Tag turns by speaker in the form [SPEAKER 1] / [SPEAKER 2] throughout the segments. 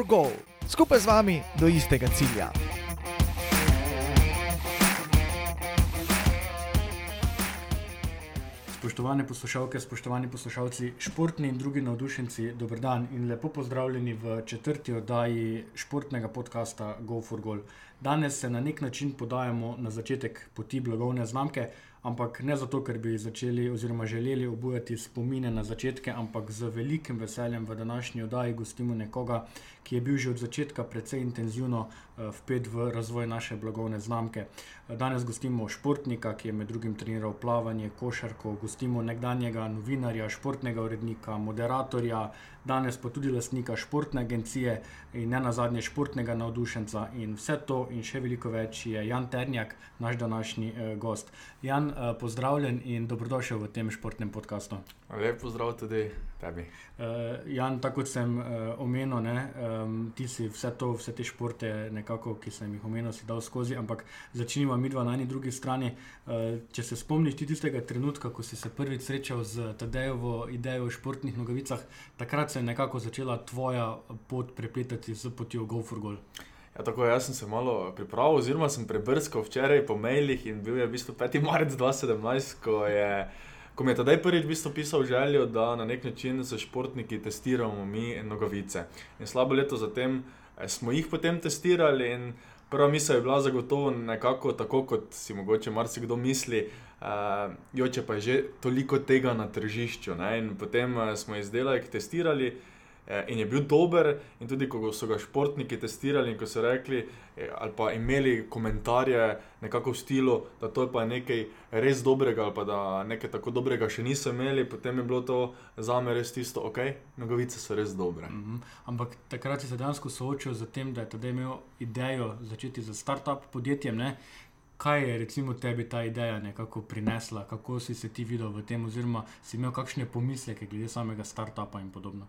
[SPEAKER 1] for Goal, skupaj z vami do istega cilja.
[SPEAKER 2] Spoštovane poslušalke, spoštovani poslušalci, športni in drugi navdušenci, dober dan in lepo pozdravljeni v četrti oddaji športnega podcasta Go for Goal. Danes se na nek način podajamo na začetek poti blagovne znamke, ampak ne zato, ker bi začeli oziroma želeli obujati spomine na začetke, ampak z velikim veseljem v današnji oddaji gostimo nekoga, ki je bil že od začetka precej intenzivno vpet v razvoj naše blagovne znamke. Danes gostimo športnika, ki je med drugim treniral plavanje, košarko, gostimo nekdanjega novinarja, športnega urednika, moderatorja, danes pa tudi lastnika športne agencije in ne nazadnje športnega navdušenca. In vse to in še veliko več je Jan Ternjak, naš današnji uh, gost. Jan, pozdravljen in dobrodošel v tem športnem podkastu.
[SPEAKER 3] Lep pozdrav tudi tebi.
[SPEAKER 2] Uh, Jan, tako kot sem uh, omenil, ne, um, ti si vse, to, vse te športe, nekako, ki sem jih omenil, si dal skozi, ampak začnimo mi dva na eni drugi strani. Uh, če se spomniš tistega trenutka, ko si se prvič srečal z Tadejovo idejo o športnih nogavicah, takrat se je nekako začela tvoja pot prepletati z potjo GoForGol.
[SPEAKER 3] Ja, tako, jaz sem se malo pripravil, oziroma sem prebrskal včeraj po mailih in bil je v bistvu 5. marec 2017, ko, je, ko mi je tedaj prvič v bistvu pisal željo, da na nek način s športniki testiramo mi nogavice. In slabo leto zatem eh, smo jih potem testirali. Prva misel je bila zagotovo nekako tako, kot si mogoče marsikdo misli, uh, joče pa je že toliko tega na tržišču. Ne? In potem uh, smo izdelek testirali, Eh, in je bil dober, in tudi ko so ga športniki testirali in ko so rekli, eh, ali pa imeli komentarje nekako v stilu, da to je pa nekaj res dobrega, ali pa da nekaj tako dobrega še niso imeli, potem je bilo to za me res tisto, ok, nogovice so res dobre. Mm
[SPEAKER 2] -hmm. Ampak takrat si se dejansko soočil z tem, da je tudi imel idejo začeti z start-up podjetjem. Ne? Kaj je recimo tebi ta ideja nekako prinesla, kako si se ti videl v tem, oziroma si imel kakšne pomisleke glede samega start-upa in podobno?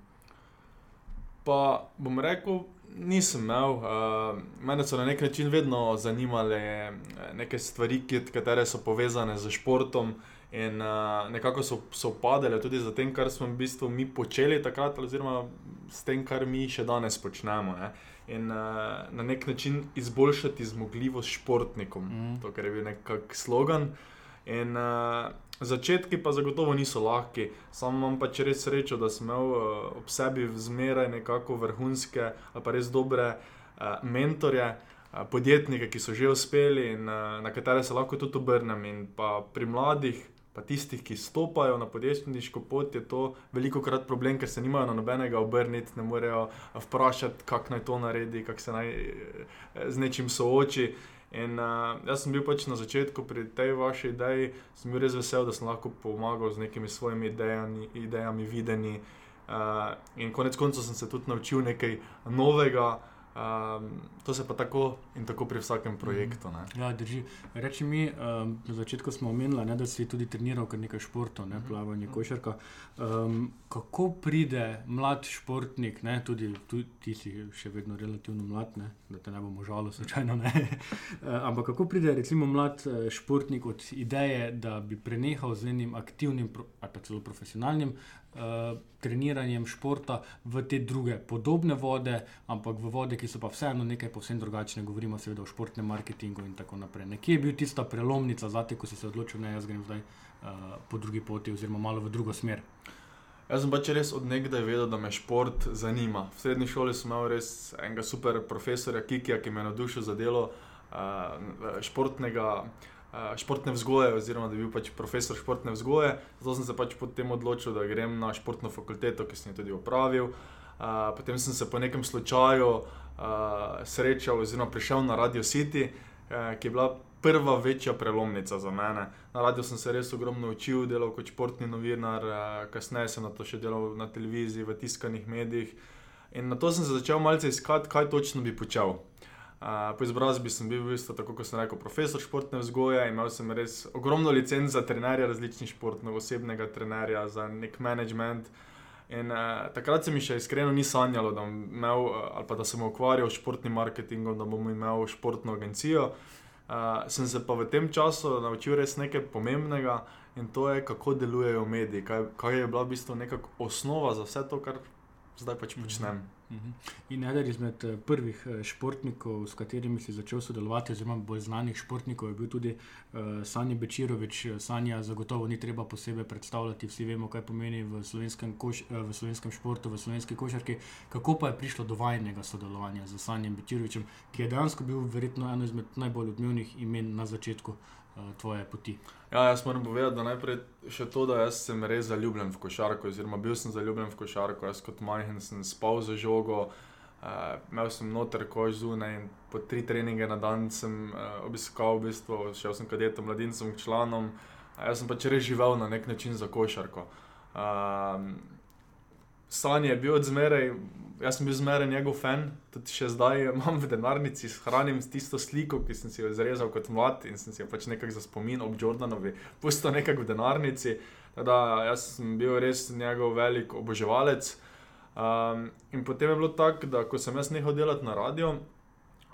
[SPEAKER 3] Pa bom rekel, nisem imel. Uh, mene so na nek način vedno zanimale eh, neke stvari, ki so povezane z športom. In uh, nekako so, so padale tudi za tem, kar smo v bistvu mi počeli takrat, oziroma s tem, kar mi še danes počnemo. Ne? In uh, na nek način izboljšati zmogljivost športnikom, mm. to je bil nekakšen slogan. In uh, Začetki pa zagotovo niso lahki, samo imam pač res srečo, da sem imel uh, ob sebi zmeraj nekako vrhunske ali pa res dobre uh, mentorje, uh, podjetnike, ki so že uspeli in uh, na katere se lahko tudi obrnem. In pa pri mladih, pa tistih, ki stopajo na podjetniško pot, je to veliko krat problem, ker se nimajo na nobenega obrniti, ne morejo vprašati, kako naj to naredi, kako se naj z nečim sooči. In uh, jaz sem bil pač na začetku pri tej vaši ideji, sem bil res vesel, da sem lahko pomagal z nekimi svojimi idejami, idejami videnji. Uh, in konec koncev sem se tudi naučil nekaj novega. Um, to se pa tako in tako pri vsakem projektu. Ne.
[SPEAKER 2] Ja, drži. Reči mi, um, na začetku smo omenili, ne, da si tudi treniral kar nekaj športov, ne, plavanje, košarka. Um, kako pride mlad športnik, ne, tudi tu, ti si še vedno relativno mlad, ne, da te ne bomo žalili, slučajno ne. Ampak kako pride recimo mlad eh, športnik od ideje, da bi prenehal z enim aktivnim ali pa celo profesionalnim treniranjem športa v te druge podobne vode, ampak v vode, ki so pa vseeno nekaj povsem drugačne. Govorimo seveda o športnem marketingu in tako naprej. Nekje je bil tista prelomnica za te, ko si se odločil, da jaz grem zdaj uh, po drugi poti oziroma malo v drugo smer.
[SPEAKER 3] Jaz sem pač res odnegdaj vedel, da me šport zanima. V srednji šoli sem imel res enega super profesorja Kikija, ki me je navdušil za delo uh, športnega uh, športne vzgoje, oziroma da bi bil pač profesor športne vzgoje. Zato sem se pač potem odločil, da grem na športno fakulteto, ki sem jo tudi opravil. Uh, potem sem se po nekem slučaju uh, srečal, oziroma prišel na Radio City, uh, ki je bila prva večja prelomnica za mene. Na radiju sem se res ogromno učil, delal kot športni novinar, kasneje sem na to še delal na televiziji, v tiskanih medijih. In na to sem se začel malce iskati, kaj točno bi počel. Uh, po izobrazbi sem bil, isto, tako kot sem rekel, profesor športne vzgoje. Imel sem res ogromno licenc za trenerja različnih športov, osebnega trenerja, za nek management. In uh, takrat se mi še iskreno ni sanjalo, da, imel, uh, da sem ukvarjal s športnim marketingom, da bom imel športno agencijo. Uh, sem se pa v tem času naučil res nekaj pomembnega in to je, kako delujejo mediji, kaj, kaj je bila v bistvu osnova za vse to, kar zdaj pač počnem. -hmm.
[SPEAKER 2] Mhm. In eden izmed eh, prvih eh, športnikov, s katerimi si začel sodelovati, oziroma bolj znanih športnikov, je bil tudi uh, Sanja Bečirovič. Sanja, zagotovo ni treba posebej predstavljati, vsi vemo, kaj pomeni v slovenskem, koš, v slovenskem športu, v slovenski košarki. Kako pa je prišlo do vajnega sodelovanja z Sanjem Bečirovičem, ki je dejansko bil verjetno eno izmed najbolj odmevnih imen na začetku uh, tvoje poti?
[SPEAKER 3] Ja, jaz moram povedati, da najprej še to, da sem res zaljubljen v košarko, oziroma bil sem zaljubljen v košarko. Jaz kot majhen sem spal za žogo, uh, imel sem noter kož zunaj in po tri treninge na dan sem uh, obiskal, v bistvu, šel sem kadetom, mladincem, članom. Uh, jaz sem pač res živel na nek način za košarko. Uh, Sanje je bil od zmeraj, jaz sem bil zmeraj njegov fan, tudi še zdaj imam v denarnici, shranim tisto sliko, ki sem si jo izrezal kot mlad in sem si jo pač nekako za spomin ob Jordanovi, pusto nekako v denarnici. Da, jaz sem bil res njegov velik oboževalec. Um, in potem je bilo tako, da ko sem jaz nehal delati na radio,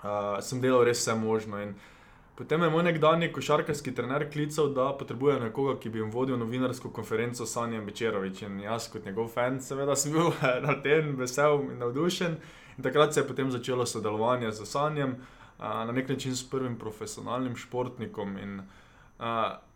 [SPEAKER 3] uh, sem delal res vse možno. In, uh, Potem je moj nekdanji košarkarski trener klical, da potrebuje nekoga, ki bi jim vodil novinarsko konferenco s Sanjem Bečerovič. In jaz, kot njegov fan, seveda sem bil na tem vesel in navdušen. In takrat se je potem začelo sodelovanje z Sanjem, na nek način s prvim profesionalnim športnikom. In,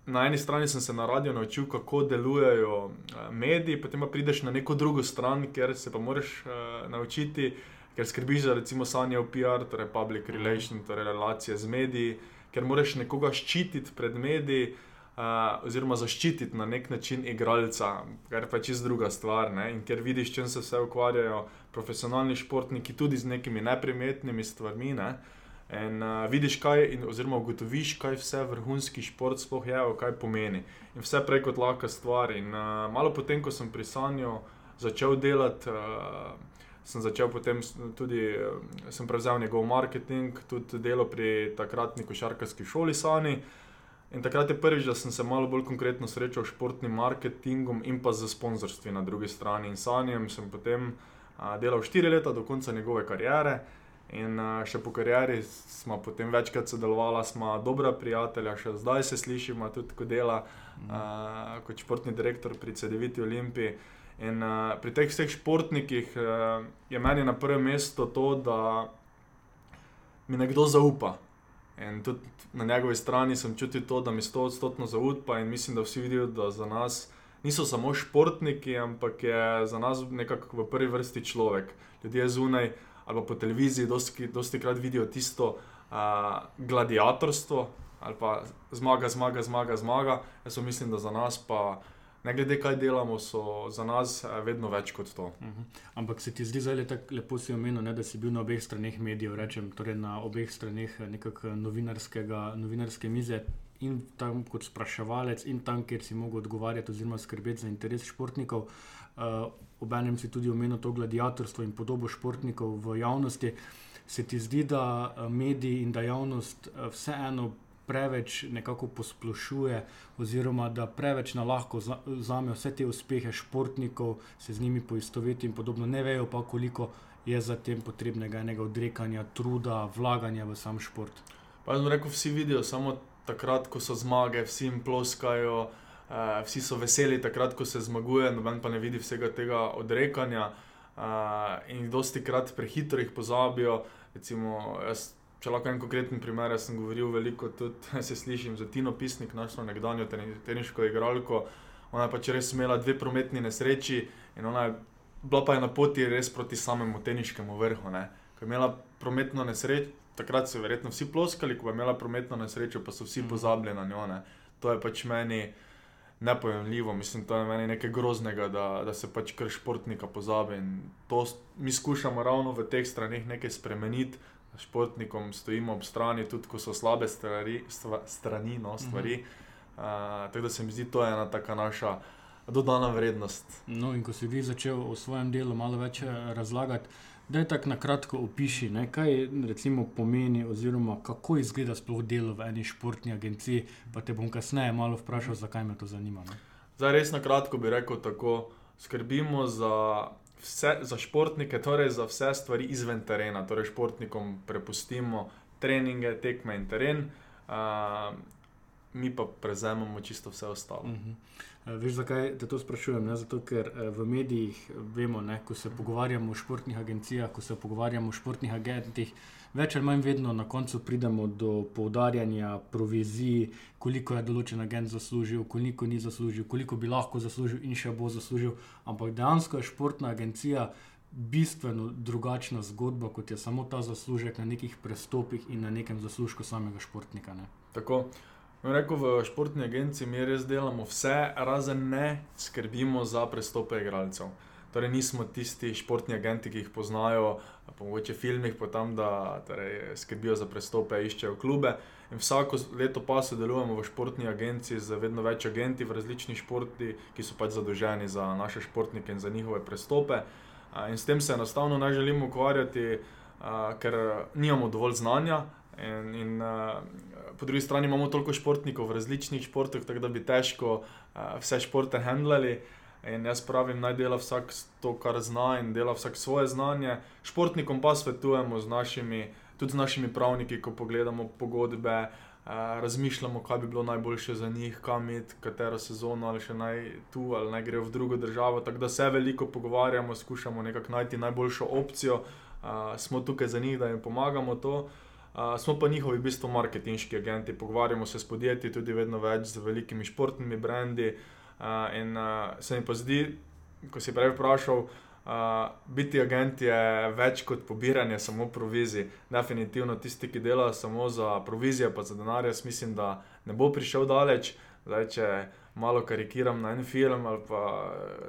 [SPEAKER 3] na eni strani sem se na radio naučil, kako delujejo mediji, potem pa prideš na neko drugo stran, kjer se pa moraš naučiti. Ker skrbiš za, recimo, sanje v PR, torej public relations, torej relacije z mediji, ker moraš nekoga ščititi pred mediji, uh, oziroma zaščititi na nek način igralca, kar pa je čisto druga stvar. Ne? In ker vidiš, čem se vse ukvarjajo profesionalni športniki, tudi z nekimi neprimetnimi stvarmi. Ne? In uh, vidiš, kaj, in, oziroma ugotoviš, kaj vse vrhunski šport sploh je, kaj pomeni. In vse prej kot lahka stvar. In uh, malo potem, ko sem pri Sanju začel delati. Uh, sem začel potem tudi, eh, sem prevzel njegov marketing, tudi delo pri takratni košarkarski šoli Sani. In takrat je prvič, da sem se malo bolj konkretno srečal s športnim marketingom in pa z sponzorstvi na drugi strani. In Sanjem sem potem a, delal štiri leta do konca njegove kariere. In a, še po karieri smo potem večkrat sodelovali, smo dobra prijatelja, še zdaj se slišimo, tudi ko dela a, kot športni direktor pri CD-viti Olimpiji. In uh, pri teh vseh športnikih uh, je meni na prvem mestu to, da mi nekdo zaupa. In tudi na njegovi strani sem čutil to, da mi sto odstotno zaupa in mislim, da vsi vidijo, da za nas niso samo športniki, ampak je za nas nekako v prvi vrsti človek. Ljudje zunaj ali po televiziji dosti, dosti krat vidijo tisto uh, gladiatorstvo ali pa zmaga, zmaga, zmaga, zmaga. Jaz mislim, da za nas pa ne glede kaj delamo, so za nas eh, vedno več kot to. Uh
[SPEAKER 2] mhm. -huh. Ampak se ti zdi zelo lepo si omenil, ne, da si bil na obeh straneh medijev, rečem, torej na obeh straneh eh, nekakšne novinarske mize. In tam kot spraševalec, in tam, kjer si mogel odgovarjati, oziroma skrbeti za interes športnikov. Uh, Obenem si tudi omenil to gladiatorstvo in podobo športnikov v javnosti. Se ti zdi, da mediji in da javnost vseeno preveč nekako posplošuje, oziroma da preveč na lahko vzame vse te uspehe športnikov, se z njimi poistoveti in podobno, ne vejo pa, koliko je za tem potrebnega enega odrekanja, truda, vlaganja v sam šport.
[SPEAKER 3] Pa jaz rekel, vsi vidijo samo takrat, ko so zmage, vsi jim ploskajo. Uh, vsi so veseli takrat, ko se zmaguje, noben pa ne vidi vsega tega odrekanja, uh, in dosti krat prehitro jih pozabijo. Recimo, jaz Če lahko en konkreten primer, jaz sem govoril veliko, tudi se slišim za Tino Pisnik, našo nekdanjo teniško igralko. Ona je pač res imela dve prometni nesreči in ona je bila pa je na poti res proti samemu teniškemu vrhu. Ne. Ko je imela prometno nesrečo, takrat so verjetno vsi ploskali, ko je imela prometno nesrečo, pa so vsi mhm. pozabili na njo. Ne. To je pač meni nepojemljivo, mislim, to je meni nekaj groznega, da, da se pač kar športnika pozabi. In to mi skušamo ravno v teh stranih nekaj spremeniti športnikom stojimo ob strani, tudi ko so slabe stvari, stva, strani, no, stvari. Mm -hmm. uh, tako da se mi zdi, to je ena taka naša dodana vrednost.
[SPEAKER 2] No, in ko si vi začel o svojem delu malo več eh, razlagati. Da je tako na kratko opiši, ne, kaj recimo pomeni, oziroma kako izgleda sploh delo v eni športni agenciji. Pa te bom kasneje malo vprašal, zakaj me to zanima. Ne.
[SPEAKER 3] Zdaj, res na kratko bi rekel tako. Skrbimo za vse, za športnike, torej za vse stvari izven terena. Torej, športnikom prepustimo treninge, tekme in teren. Uh, mi pa prevzemamo čisto vse ostalo.
[SPEAKER 2] Uh -huh. uh, veš, zakaj te to sprašujem? Ne? Zato, ker uh, v medijih vemo, ne, ko se pogovarjamo o športnih agencijah, ko se pogovarjamo o športnih agentih. Več ali manj vedno na koncu pridemo do poudarjanja provizij, koliko je določen agent zaslužil, koliko ni zaslužil, koliko bi lahko zaslužil in še bo zaslužil. Ampak dejansko je športna agencija bistveno drugačna zgodba, kot je samo ta zaslužek na nekih prestopih in na nekem zaslužku samega športnika. Ne?
[SPEAKER 3] Tako. Rekel, v športni agenciji mi res delamo vse, razen ne skrbimo za prestope igralcev. Torej, nismo tisti športni agenti, ki jih poznajo, mogoče v filmih, pa tam, da torej, skrbijo za prestope, iščejo klube. In vsako leto pa sodelujemo v športni agenciji z vedno več agenti v različnih športih, ki so pač zadolženi za naše športnike in za njihove prestope. In s tem se enostavno ne želimo ukvarjati, ker nimamo dovolj znanja. In, in po drugi strani imamo toliko športnikov v različnih športih, tako da bi težko vse športe handlali. In jaz pravim, naj dela vsak to, kar zna, in dela vsak svoje znanje. Športnikom pa svetujemo z našimi, tudi z našimi pravniki, ko pogledamo pogodbe, razmišljamo, kaj bi bilo najboljše za njih, kam iti, katero sezono ali še naj tu ali naj grejo v drugo državo. Tako da se veliko pogovarjamo, skušamo nekako najti najboljšo opcijo, uh, smo tukaj za njih, da jim pomagamo to. Uh, smo pa njihovi v bistvu marketinški agenti, pogovarjamo se s podjetji, tudi vedno več z velikimi športnimi brendi. Uh, in uh, se mi pa zdi, ko si prej vprašal, Uh, biti agent je več kot pobiranje samo provizij. Definitivno tisti, ki delajo samo za provizije, pa za denar, jaz mislim, da ne bo prišel daleč. Zdaj, če malo karikiram na en film, ali pa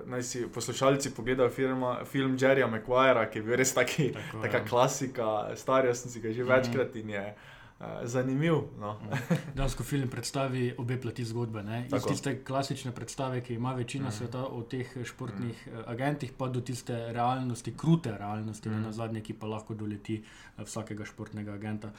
[SPEAKER 3] naj si poslušalci pogledajo film, film Jerryja McQuarra, ki je bil res taki, Tako, taka ja. klasika, star, jaz sem si ga že mhm. večkrat in je. Eh, zanimiv. No.
[SPEAKER 2] Dansko film predstavi obe plati zgodbe. Iz tiste klasične predstave, ki ima večina mm. sveta o teh športnih mm. agentih, pa do tiste realnosti, krute realnosti, mm. na zadnje, ki pa lahko doleti eh, vsakega športnega agenta.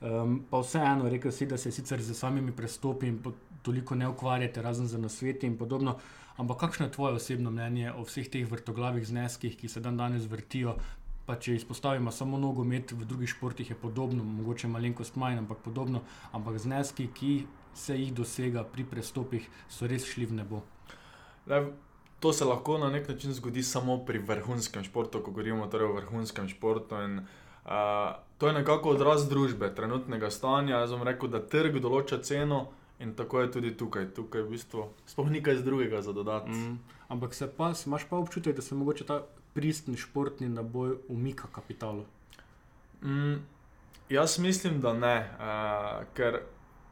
[SPEAKER 2] Um, pa vseeno, rekel si, da se sicer z samimi prestopi in toliko ne ukvarjate, razen za nasveti in podobno. Ampak kakšno je tvoje osebno mnenje o vseh teh vrtoglavih zneskih, ki se dan danes vrtijo, Pa če izpostavimo samo nogomet, v drugih športih je podobno, mogoče malenkost manj, ampak podobno. Ampak zneski, ki se jih dosega pri prestopih, so res šli v nebo.
[SPEAKER 3] Le, to se lahko na nek način zgodi samo pri vrhunskem športu, ko govorimo torej o vrhunskem športu. In, uh, to je nekako odraz družbe, trenutnega stanja. Jaz bom rekel, da trg določa ceno. In tako je tudi tukaj, tukaj v bistvu sploh nekaj drugega za dodati. Mm.
[SPEAKER 2] Ampak se pa, imaš pa občutek, da se mogoče ta pristen športni naboj umika kapitalu?
[SPEAKER 3] Mm, jaz mislim, da ne, uh, ker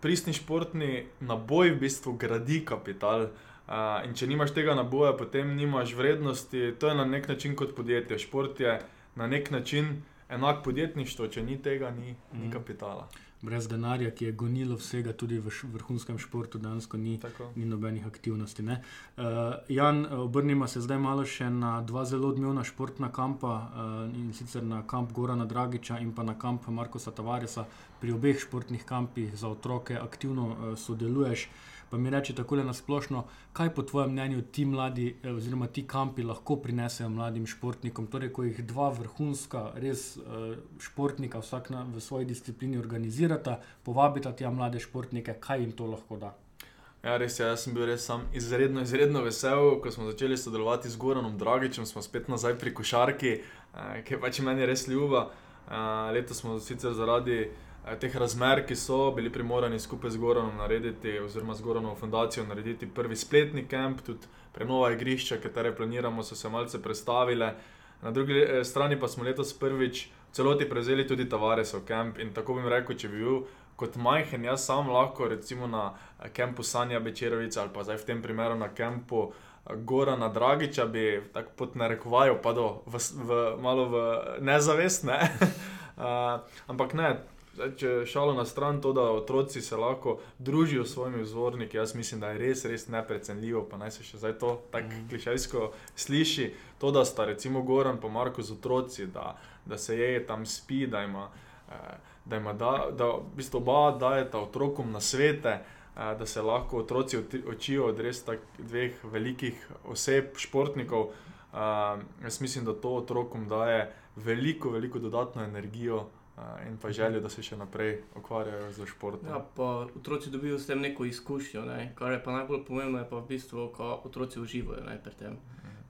[SPEAKER 3] pristen športni naboj v bistvu gradi kapital. Uh, in če nimaš tega naboja, potem nimaš vrednosti. To je na nek način kot podjetje. Šport je na nek način enak podjetništvu, če ni tega, ni, mm. ni mhm. kapitala
[SPEAKER 2] brez denarja, ki je gonilo vsega, tudi v vrhunskem športu, danes ni, ni nobenih aktivnosti. Uh, Jan, obrnimo se zdaj malo še na dva zelo odmevna športna kampa uh, in sicer na kamp Gorana Dragiča in pa na kamp Markoša Tavaresa. Pri obeh športnih kampih za otroke aktivno uh, sodeluješ. Uh, pa mi reče tako na splošno, kaj po tvojem mnenju ti mladi, eh, oziroma ti kampi lahko prinesejo mladim športnikom. Torej, ko jih dva vrhunska, res uh, športnika, vsak na, v svoji disciplini organizirata, povabita ti mlade športnike, kaj jim to lahko da.
[SPEAKER 3] Ja, res je, jaz sem bil res sam izredno, izredno vesel, ko smo začeli sodelovati z Goranom Dragičem, smo spet nazaj pri košarki, eh, ki je pač meni res ljuba. Eh, letos smo sicer zaradi eh, Eh, teh razmer, ki so bili primorani skupaj z Goranom narediti, oziroma z Goranom fundacijo narediti prvi spletni kamp, tudi prenova igrišča, katere planiramo, so se malce predstavile. Na drugi eh, strani pa smo letos prvič celoti prevzeli tudi Tavaresov kamp in tako bi rekel, če bi bil kot majhen, jaz sam lahko recimo na kampu Sanja Bečerovica ali pa zdaj v tem primeru na kampu. Gora na Dragiča bi tako pod narekovajo, pa do v, v, malo v nezavest, ne? uh, ampak ne, Zdaj, če šalo na stran to, da otroci se lahko družijo s svojimi vzorniki, jaz mislim, da je res, res neprecenljivo. Pa naj se še zdaj to tako mm. klišejsko sliši. To, da sta recimo Goran in Marko z otroci, da, da se je tam spi, da ima, eh, da, ima da, da v bistvu oba dajeta otrokom na svete. Eh, da se lahko otroci učijo od res tako dveh velikih oseb, športnikov. Uh, jaz mislim, da to otrokom daje veliko, veliko dodatno energijo, in pa željo, da se še naprej ukvarjajo z športom.
[SPEAKER 4] Ja, pa otroci dobijo s tem neko izkušnjo, ne? kar je pa najbolj pomembno, je pa v bistvu, ko otroci uživajo ne, pri tem.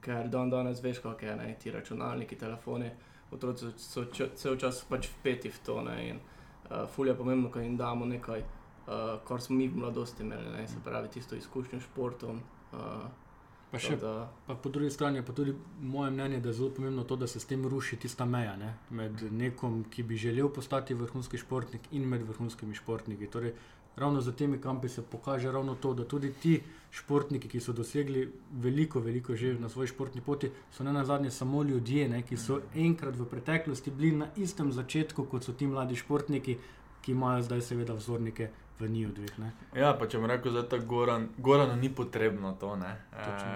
[SPEAKER 4] Ker dan danes veš, kako je ne, ti računalniki, telefoni, otroci so č- cel čas pač vpeti v to. Ne, in uh, fulje je pomembno, da jim damo nekaj, uh, kar smo mi v mladosti imeli, ne, se pravi tisto izkušnjo s športom. Uh,
[SPEAKER 2] Pa še
[SPEAKER 4] da,
[SPEAKER 2] Pa po drugi strani je pa tudi moje mnenje, da je zelo pomembno to, da se s tem ruši tista meja ne? med nekom, ki bi želel postati vrhunski športnik in med vrhunskimi športniki. Torej, ravno za temi kampi se pokaže ravno to, da tudi ti športniki, ki so dosegli veliko, veliko že na svoji športni poti, so ne nazadnje samo ljudje, ne? ki so enkrat v preteklosti bili na istem začetku, kot so ti mladi športniki, ki imajo zdaj seveda vzornike v njiju dveh. Ne?
[SPEAKER 3] Ja, pa če bom rekel, da je Goran, Goranu ni potrebno to. Ne.
[SPEAKER 2] Točno,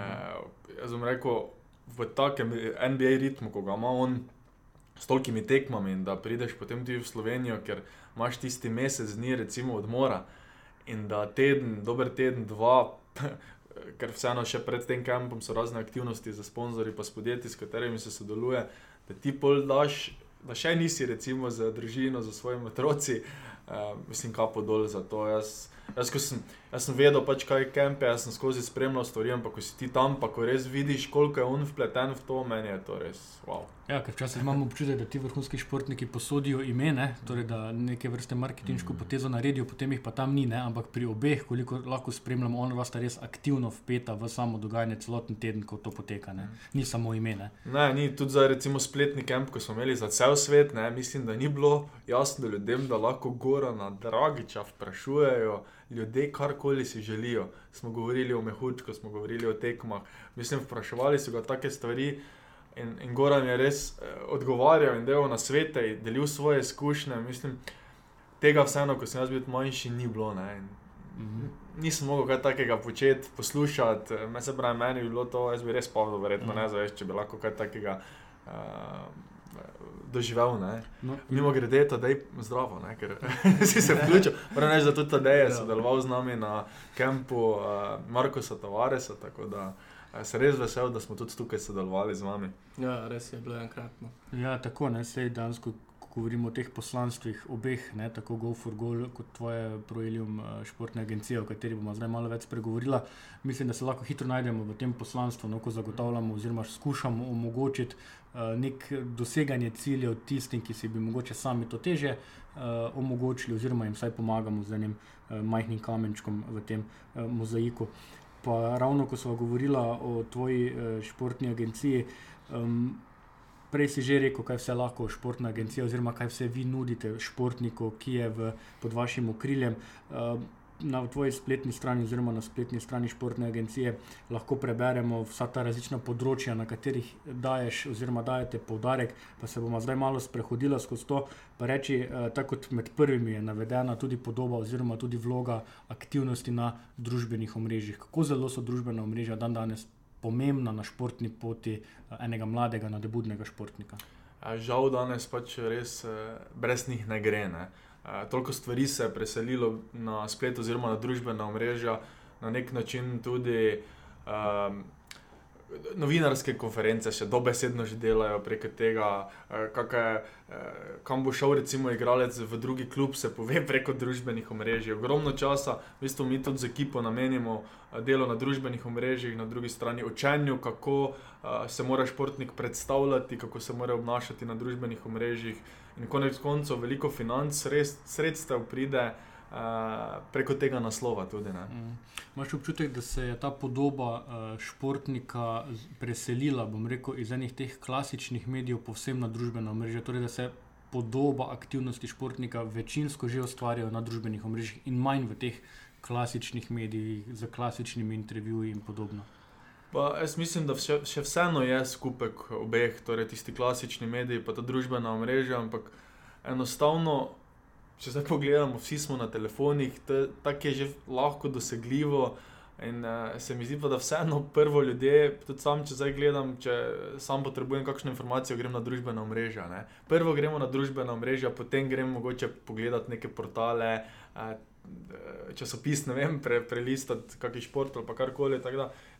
[SPEAKER 3] E, jaz bom rekel, v takem NBA ritmu, ko ga ima on s tolkimi tekmami, in da prideš potem tudi v Slovenijo, ker imaš tisti mesec dni, recimo odmora, in da teden, dober teden, dva. Ker vseeno še pred tem kampom so razne aktivnosti za sponzorje, pa s podjetji, s katerimi se sodeluje, da ti pol daš, da še nisi, recimo, za družino, za svojimi otroci, uh, mislim, kapo dol za to. Jaz, jaz, sem, jaz sem vedel, pač, kaj je kempe, jaz sem skozi spremljal stvari, ampak ko si ti tam, pa ko res vidiš, koliko je on vpleten v to, meni je to res wow.
[SPEAKER 2] Ja, ker včasih imamo občutek, da ti vrhunski športniki posodijo imena, torej da neke vrste marketinško potezo naredijo, potem jih pa tam ni. Ne? Ampak pri obeh, koliko lahko spremljamo, ona sta res aktivno vpeta v samo dogajanje celoten teden, ko to poteka. Ne? Ni samo imena.
[SPEAKER 3] Ne, ni tudi za recimo spletni kamp, ko smo imeli za cel svet, ne, mislim, da ni bilo jasno ljudem, da lahko Gorana Dragiča vprašujejo ljudje, karkoli si želijo. Smo govorili o mehučku, smo govorili o tekmah, mislim, vpraševali so ga take stvari. In, in Goran je res eh, odgovarjal in delal na svete, in delil svoje izkušnje. Mislim, tega vseeno, ko sem jaz bil manjši, ni bilo. Ne, in,
[SPEAKER 2] Mhm.
[SPEAKER 3] Nisem mogel kaj takega početi, poslušati, me se pravi, meni je bilo to, jaz bi res povedal, verjetno
[SPEAKER 2] Mhm.
[SPEAKER 3] ne zaveš, če bi lahko kaj takega uh, doživel. Ne.
[SPEAKER 2] No,
[SPEAKER 3] Mimo grede, da je zdravo, ne, ker si se vključil. Moram reči, da tudi Tadej je
[SPEAKER 2] Ja.
[SPEAKER 3] sodeloval z nami na kampu uh, Markoša Tavaresa, tako da uh, se res vesel, da smo tudi tukaj sodelovali z vami.
[SPEAKER 4] ja, res je bilo enkratno.
[SPEAKER 2] Ja, tako ne, sej dejansko, ko govorimo o teh poslanstvih, obeh, ne, tako Go for Goal kot tvoje Proelium eh, športne agencije, o kateri bomo zdaj malo več spregovorila, mislim, da se lahko hitro najdemo v tem poslanstvu, no, ko zagotavljamo oziroma skušamo omogočiti uh, nek doseganje ciljev tistim, ki si bi mogoče sami to teže uh, omogočili oziroma jim vsaj pomagamo z enim uh, majhnim kamenčkom v tem uh, mozaiku. Pa ravno ko smo govorili o tvoji uh, športni agenciji, um, Prej si že rekel, kaj vse lahko športna agencija, oziroma kaj vse vi nudite športniku, ki je v, pod vašim okriljem. Uh, Na tvoji spletni strani, oziroma na spletni strani športne agencije, lahko preberemo vsa ta različna področja, na katerih daješ, oziroma dajete poudarek. Pa se bomo zdaj malo sprehodili skozi to. Pa reči, eh, tako kot med prvimi je navedena tudi podoba, oziroma tudi vloga aktivnosti na družbenih omrežjih. Kako zelo so družbena omrežja dan danes pomembna na športni poti eh, enega mladega, nadebudnega športnika.
[SPEAKER 3] Žal danes pač res eh, brez njih ne gre. Ne. Toliko stvari se je preselilo na splet oziroma na družbena omrežja, na nek način tudi um, novinarske konference še dobesedno že delajo preko tega, eh, kak je, eh, kam bo šel recimo igralec v drugi klub, se pove preko družbenih omrežij. Ogromno časa, v bistvu mi tudi z ekipo namenimo eh, delo na družbenih omrežjih, na drugi strani učenju, kako se mora športnik predstavljati, kako se mora obnašati na družbenih omrežjih. In konec koncev veliko financ, res, sredstev pride preko tega naslova tudi.
[SPEAKER 2] Mm. Imaš občutek, da se je ta podoba uh, športnika preselila, rekel, iz enih teh klasičnih medijev povsem na družbena omrežja, torej da se podoba aktivnosti športnika večinsko že ustvarjajo na družbenih omrežjih in manj v teh klasičnih medijih, z klasičnimi intervjuji in podobno.
[SPEAKER 3] Pa jaz mislim, da še, še vseeno je skupek obeh, torej tisti klasični mediji, pa ta družbena omrežja, ampak enostavno, če zdaj pogledamo, vsi smo na telefonih, tako je že lahko dosegljivo. In uh, se mi zdi pa, da vseeno prvo ljudje, tudi sam, če zdaj gledam, če sam potrebujem kakšno informacijo, grem na družbena omrežja. Ne. Prvo gremo na družbena omrežja, potem grem mogoče pogledati neke portale, uh, časopis, ne vem, pre, prelistati kakšen šport ali karkoli.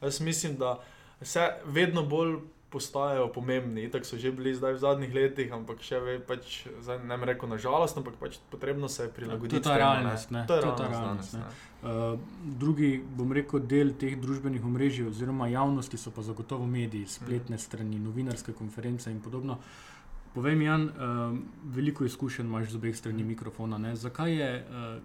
[SPEAKER 3] Jaz mislim, da se vedno bolj postajajo pomembni. Tako so že bili zdaj v zadnjih letih, ampak še več, pač, zdaj ne bi rekel na žalost, ampak pač potrebno se je prilagoditi.
[SPEAKER 2] To je ta realnost, ne.
[SPEAKER 3] To je
[SPEAKER 2] To je ta
[SPEAKER 3] realnost
[SPEAKER 2] realnost. Uh, drugi, bom rekel, del teh družbenih omrežij oziroma javnosti so pa zagotovo mediji, spletne strani, novinarske konference in podobno. Povej mi, Jan, uh, veliko izkušenj imaš z obeh strani mikrofona. Ne? Zakaj je uh,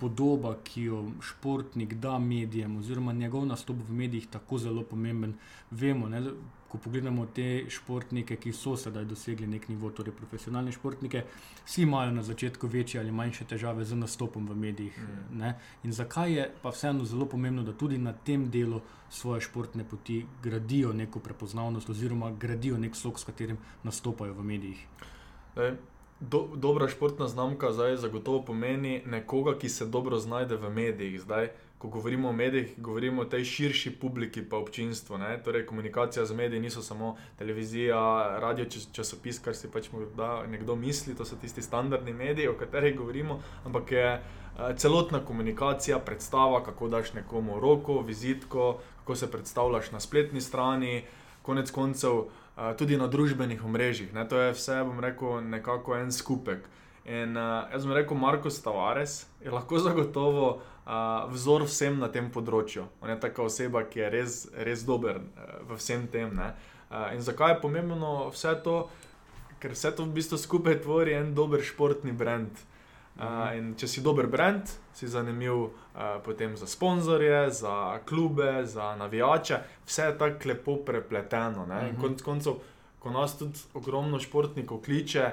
[SPEAKER 2] podoba, ki jo športnik da medijem, oziroma njegov nastop v medijih tako zelo pomemben? Vemo, ne? Ko pogledamo te športnike, ki so sedaj dosegli nek nivo, torej profesionalne športnike, vsi imajo na začetku večje ali manjše težave z nastopom v medijih.
[SPEAKER 3] Mm.
[SPEAKER 2] Ne? In zakaj je pa vseeno zelo pomembno, da tudi na tem delu svoje športne poti gradijo neko prepoznavnost, oziroma gradijo nek sok, s katerim nastopajo v medijih.
[SPEAKER 3] Zdaj, do, dobra športna znamka zdaj zagotovo pomeni nekoga, ki se dobro znajde v medijih. Zdaj, ko govorimo o medijih, govorimo o tej širši publiki, pa občinstvu. Ne? Torej, komunikacija z mediji niso samo televizija, radio, čas, časopis, kar si pač morda nekdo misli, to so tisti standardni mediji, o katerih govorimo, ampak je eh, celotna komunikacija, predstava, kako daš nekomu roko, vizitko, kako se predstavljaš na spletni strani, konec koncev uh, tudi na družbenih omrežjih. Ne? To je vse, bom rekel, nekako en skupek. In uh, jaz bom rekel, Marko Tavares je lahko zagotovo uh, vzor vsem na tem področju. On je taka oseba, ki je res, res dober uh, v vsem tem. ne. Uh, in zakaj je pomembno vse to? Ker vse to v bistvu skupaj tvori en dober športni brand. Uh, in če si dober brand, si zanimiv uh, potem za sponzorje, za klube, za navijače, vse je tako lepo prepleteno. ne. In
[SPEAKER 2] Mhm.
[SPEAKER 3] konec koncev, ko nas tudi ogromno športnikov kliče,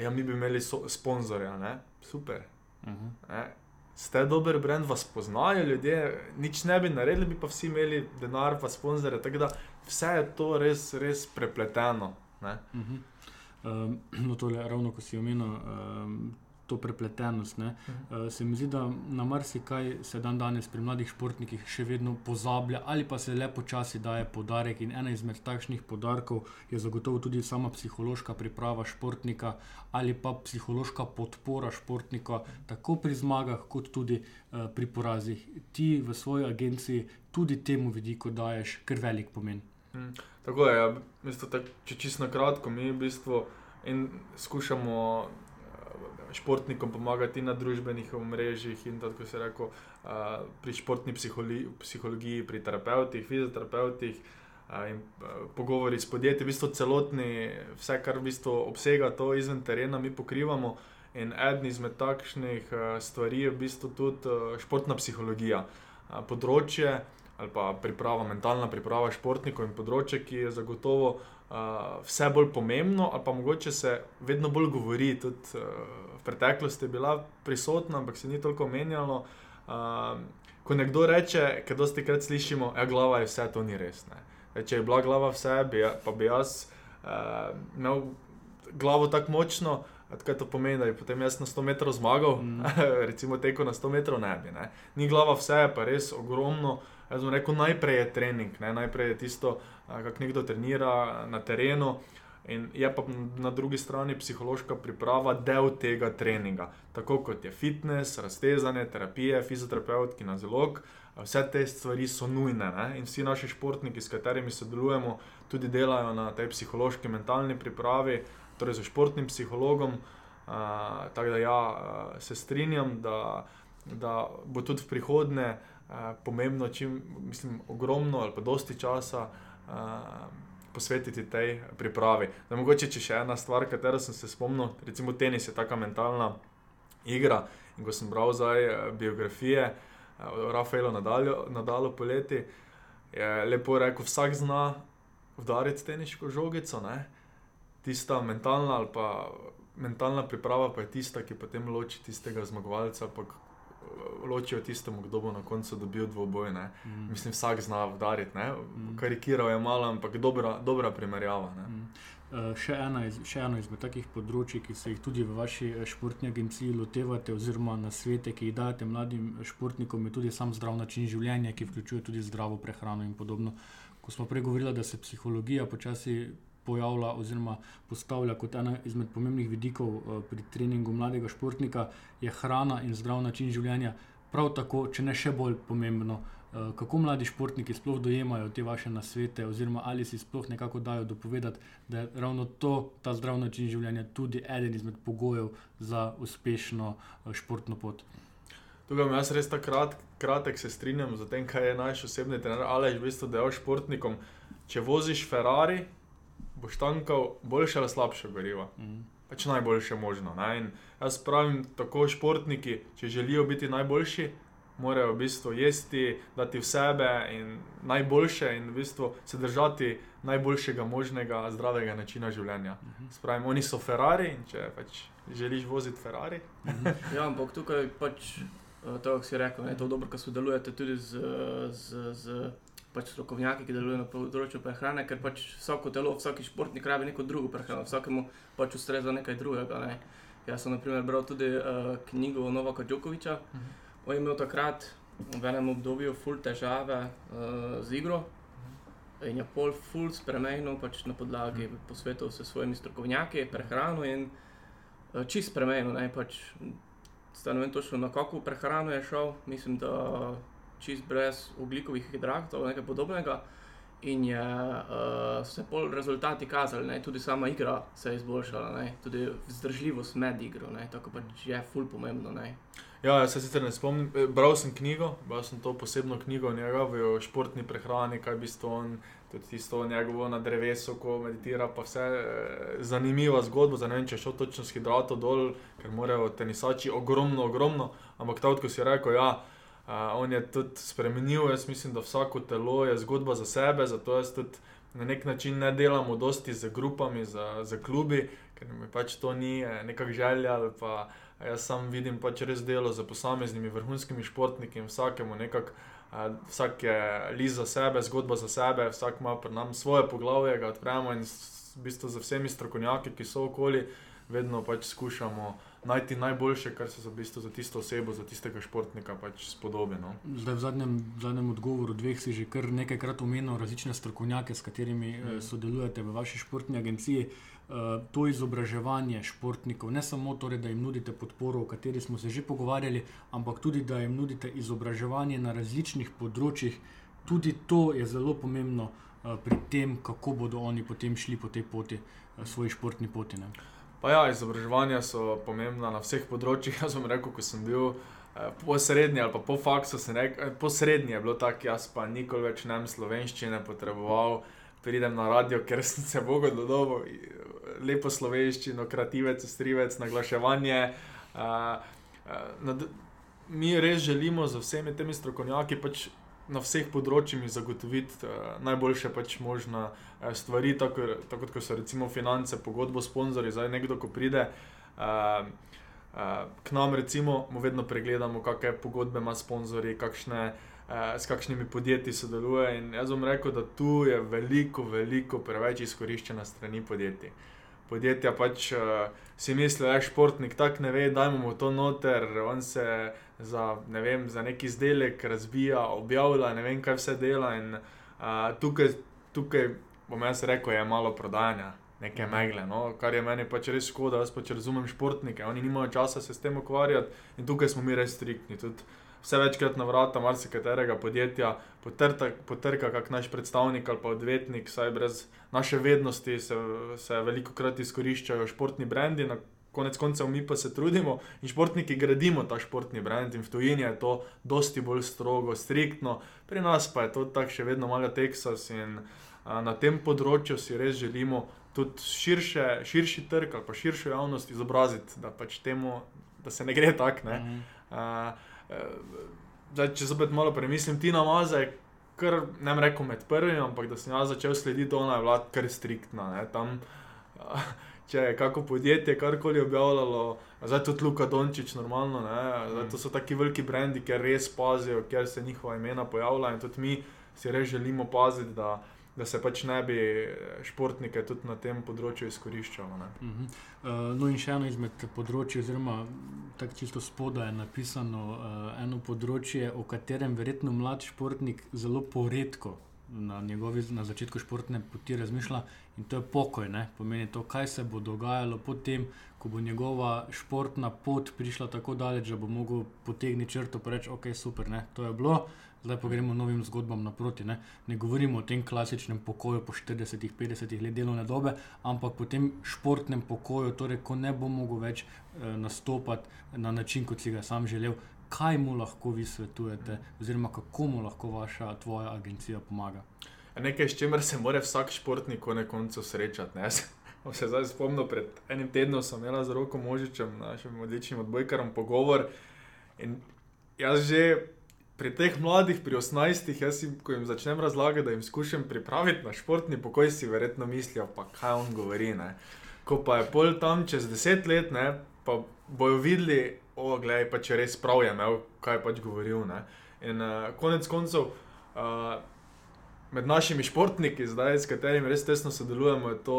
[SPEAKER 3] ja, mi bi imeli so, sponzorja, ne? super.
[SPEAKER 2] Uh -huh.
[SPEAKER 3] Ne? Ste dober brand, vas poznajo ljudje, nič ne bi naredili, bi pa vsi imeli denar, pa sponzorje. Tako da vse je to res, res prepleteno. Ne?
[SPEAKER 2] Uh -huh. um, no, tole, ravno ko si omenil um, to prepletenost, ne, uh, se mi zdi, da na marsikaj se dan danes pri mladih športnikih še vedno pozablja, ali pa se le počasi daje podarek. In ena izmed takšnih podarkov je zagotovo tudi sama psihološka priprava športnika ali pa psihološka podpora športnika, tako pri zmagah, kot tudi uh, pri porazih. Ti v svoji agenciji tudi temu vidiku daješ kar velik pomen.
[SPEAKER 3] Mm, Tako je, ja, v bistvu, tak, če čisto na kratko, mi v bistvu skušamo športnikom pomagati na družbenih omrežjih in tako se reko, pri športni psiholi, psihologiji, pri terapeutih, fizioterapeutih. In pogovori s podjetji, v bistvu celotni, vse, kar v bistvu obsega to izven terena, mi pokrivamo. In eden izmed takšnih stvari je v bistvu tudi športna psihologija. Področje ali pa priprava, mentalna priprava športnikov in področje, ki je zagotovo uh, vse bolj pomembno, ali pa mogoče se vedno bolj govori. Tudi uh, v preteklosti je bila prisotna, ampak se ni toliko omenjalo. Uh, ko nekdo reče, ker dosti krat slišimo, da je glava je vse, to ni res. Ne. Zdaj, Če je bila glava vse, bi, ja- pa bi jaz uh, imel glavo tako močno. Kaj to pomeni, da je potem jaz na 100 metrov zmagal,
[SPEAKER 2] Mm.
[SPEAKER 3] recimo teko na 100 metrov ne bi. Ne. Ni glava vse, je pa res ogromno. Jaz bom rekel, najprej je trening, ne? najprej je tisto, kako nekdo trenira na terenu. In je pa na drugi strani psihološka priprava del tega treninga. Tako kot je fitness, raztezanje, terapije, fizioterapevtki na zalog, vse te stvari so nujne. Ne? In vsi naši športniki, s katerimi sodelujemo, tudi delajo na tej psihološki, mentalni pripravi, torej z športnim psihologom. Uh, tako da ja, uh, se strinjam, da, da bo tudi v prihodnje uh, pomembno, čim, mislim, ogromno ali pa dosti časa posvetiti tej pripravi. Da mogoče če še ena stvar, katero sem se spomnil, recimo tenis je taka mentalna igra. In ko sem bral zdaj eh, biografije eh, o Rafaelu Nadalju, Nadalu poleti, je lepo rekel, vsak zna udariti teniško žogico, ne? tista mentalna ali pa mentalna priprava pa je tista, ki potem loči tistega zmagovalca, pa ločijo tistemu, kdo bo na koncu dobil dvoboj. Ne?
[SPEAKER 2] Mm.
[SPEAKER 3] Mislim, vsak zna udariti?
[SPEAKER 2] Mm.
[SPEAKER 3] karikiral je malo, ampak dobra, dobra primerjava. Ne?
[SPEAKER 2] Mm. Eh, Še, ena iz, še eno izmed takih področji, ki se jih tudi v vaši eh, športni agenciji lotevate, oziroma na svete, ki jih dajete mladim eh, športnikom, je tudi sam zdrav način življenja, ki vključuje tudi zdravo prehrano in podobno. Ko smo prej govorili, da se psihologija počasi pojavlja oziroma postavlja kot ena izmed pomembnih vidikov eh, pri treningu mladega športnika, je hrana in zdrav način življenja prav tako, če ne še bolj pomembno, uh, kako mladi športniki sploh dojemajo te vaše nasvete, oziroma ali si sploh nekako dajo dopovedati, da je ravno to, ta zdrav način življenja, tudi eden izmed pogojev za uspešno uh, športno pot.
[SPEAKER 3] Tukaj imam res tako krat, kratek, se strinjam z tem, kaj je naš osebni trener. Ali je v bistvu dejal športnikom, če voziš Ferrari, boš tankal boljše ali slabše gorivo.
[SPEAKER 2] Mhm.
[SPEAKER 3] Pač najboljše možno. Ne? In jaz pravim, tako športniki, če želijo biti najboljši, morajo v bistvu jesti, dati v sebe in najboljše, in v bistvu se držati najboljšega možnega zdravega načina življenja. Spravim, oni so Ferrari in če pač želiš voziti Ferrari.
[SPEAKER 4] Ja, ampak tukaj pač, eh, to, kar si rekel, ne, je to dobro, ker sodelujete tudi z, z, z pač strokovnjaki, ki delujejo na področju prehrane, ker pač vsako telo, vsak športnik rabi neko drugo prehrano, vsakemu pač ustreza nekaj drugega. Ne. Jaz sem naprimer bral tudi uh, knjigo Novaka Djokoviča.
[SPEAKER 3] Mhm.
[SPEAKER 4] On je imel takrat v enem obdobju ful težave uh, z igro. In je pol ful spremenil pač na podlagi posvetov s svojimi strokovnjaki, prehrano in uh, čist spremenil. Ne, pač, vem točno na kakšno prehrano je šel, mislim, da čist brez ugljikovih hidratov nekaj podobnega. In je uh, se pol rezultati kazali, ne? tudi sama igra se je izboljšala, ne? tudi vzdržljivost med igro, ne? tako pač je ful pomembno. Ne?
[SPEAKER 3] Ja, jaz se sicer ne spomnim. Eh, Bral sem knjigo, bral sem to posebno knjigo njegovo o športni prehrani, kaj bi to on, tudi tisto njegovo na drevesu, ko meditira, pa vse eh, zanimiva zgodba. Zdaj ne vem, če je šel točno s hidratov dol, ker morajo tenisači ogromno, ogromno, ampak ta odkud si rekel, ja. Uh, on je tudi spremenil, jaz mislim, da vsako telo je zgodba za sebe, zato jaz tudi na nek način ne delamo dosti z grupami, za, za klubi, ker mi pač to ni eh, nekakšna želja pa jaz sam vidim pač res delo z posameznimi vrhunskimi športniki in vsakemu nekako. Uh, vsak je li za sebe, zgodba za sebe, vsak ima pri nam svoje poglavje, ga odpremo in v bistvu z vsemi strokovnjaki, ki so okoli, vedno pač skušamo najti najboljše, kar se za, v bistvu za tisto osebo, za tistega športnika pač spodobi. No.
[SPEAKER 2] Zdaj, v zadnjem, v zadnjem odgovoru dveh si že kar nekajkrat omenil različne strokovnjake, s katerimi mm. sodelujete v vaši športni agenciji. Uh, to izobraževanje športnikov, ne samo torej, da jim nudite podporo, o kateri smo se že pogovarjali, ampak tudi, da jim nudite izobraževanje na različnih področjih, tudi to je zelo pomembno uh, pri tem, kako bodo oni potem šli po tej poti, uh, svoji športni poti. Ne?
[SPEAKER 3] Pa ja, izobraževanja so pomembna na vseh področjih. Jaz sem rekel, ko sem bil eh, posrednji ali pa po faksu, rekel, eh, posrednji je bilo tako, jaz pa nikoli več ne bi slovenščine potreboval. Pridem na radio, ker sem se bogo dodobal, lepo slovenščino, krativec, strivec, naglaševanje. Uh, uh, mi res želimo z vsemi temi strokovnjaki pač na vseh področjih zagotoviti uh, najboljše pač možne uh, stvari, tako, tako kot so recimo finance, pogodbo sponzorji. Zdaj nekdo, ko pride uh, uh, k nam, recimo, mu vedno pregledamo, kakšne pogodbe ima sponzorji, kakšne. Uh, s kakšnimi podjetji sodeluje. In jaz bom rekel, da tu je veliko, veliko preveč izkoriščena strani podjetij. Podjetja pač uh, si mislijo, da je športnik tako ne ve, da imamo to noter, on se za, ne vem, za neki izdelek razvija, objavlja, ne vem, kaj vse dela. In uh, tukaj, tukaj, bom jaz rekel, je malo prodajanja, neke megle, no? kar je meni pač res škoda. Jaz pač razumem športnike, oni nimajo časa se s tem ukvarjati in tukaj smo mi res striktni. Tudi vse večkrat na vrata marsikaterega podjetja potrta, potrka, kak naš predstavnik ali pa odvetnik, saj brez naše vednosti se, se veliko krat izkoriščajo športni brendi. Konec koncev mi pa se trudimo in športniki gradimo ta športni brand in v tujini je to dosti bolj strogo, striktno, pri nas pa je to tako še vedno malo Teksas in a, na tem področju si res želimo tudi širše, širši trg ali pa širšo javnost izobraziti, da pač temu, da se ne gre tako. Mm -hmm. Zdaj, če zopet malo premislim, ti namaze, kar ne bi rekel med prvimi, ampak da sem jaz začel slediti, ona je bila kar striktna. Ne, tam, če je kako podjetje karkoli objavljalo, zdaj tudi Luka Dončić, normalno, ne, zdaj, to so taki veliki brendi, ker res pazijo, ker se njihova imena pojavljajo in tudi mi si res želimo paziti. Da, Da se pač ne bi športnike tudi na tem področju izkoriščalo. Uh
[SPEAKER 2] -huh. uh, no, in še eno izmed področji, oziroma tako čisto spodaj je napisano uh, eno področje, o katerem verjetno mlad športnik zelo poredko na, njegovi, na začetku športne poti razmišlja, in to je pokoj. Ne? Pomeni to, kaj se bo dogajalo potem, ko bo njegova športna pot prišla tako daleč, da bo mogel potegniti črto in reči: Ok, super, ne, to je bilo. Zdaj pa gremo novim zgodbam naproti. Ne, ne govorimo o tem klasičnem pokoju po 40-50 letih delovne dobe, ampak po tem športnem pokoju, torej ko ne bo mogel več eh, nastopati na način, kot si ga sam želel. Kaj mu lahko vi svetujete, oziroma kako mu lahko vaša, tvoja agencija pomaga?
[SPEAKER 3] Nekaj, s čimer se mora vsak športnik na koncu srečati. Ne? Se zdaj spomnil, pred enim tednom sem imel z roko Možičem, našim odličnim odbojkarom, pogovor. In jaz že pri teh mladih, pri 18, jaz jim, ko jim začnem razlagati, da jim skušam pripraviti na športni pokoj, si verjetno mislijo, pa kaj on govori. Ne? Ko pa je pol tam čez deset let, ne, pa bojo videli, o, gledaj, pa če res prav je imel, kaj je pač govoril. Ne? In uh, konec koncev. Uh, Med našimi športniki, zdaj, s katerimi res tesno sodelujemo, je to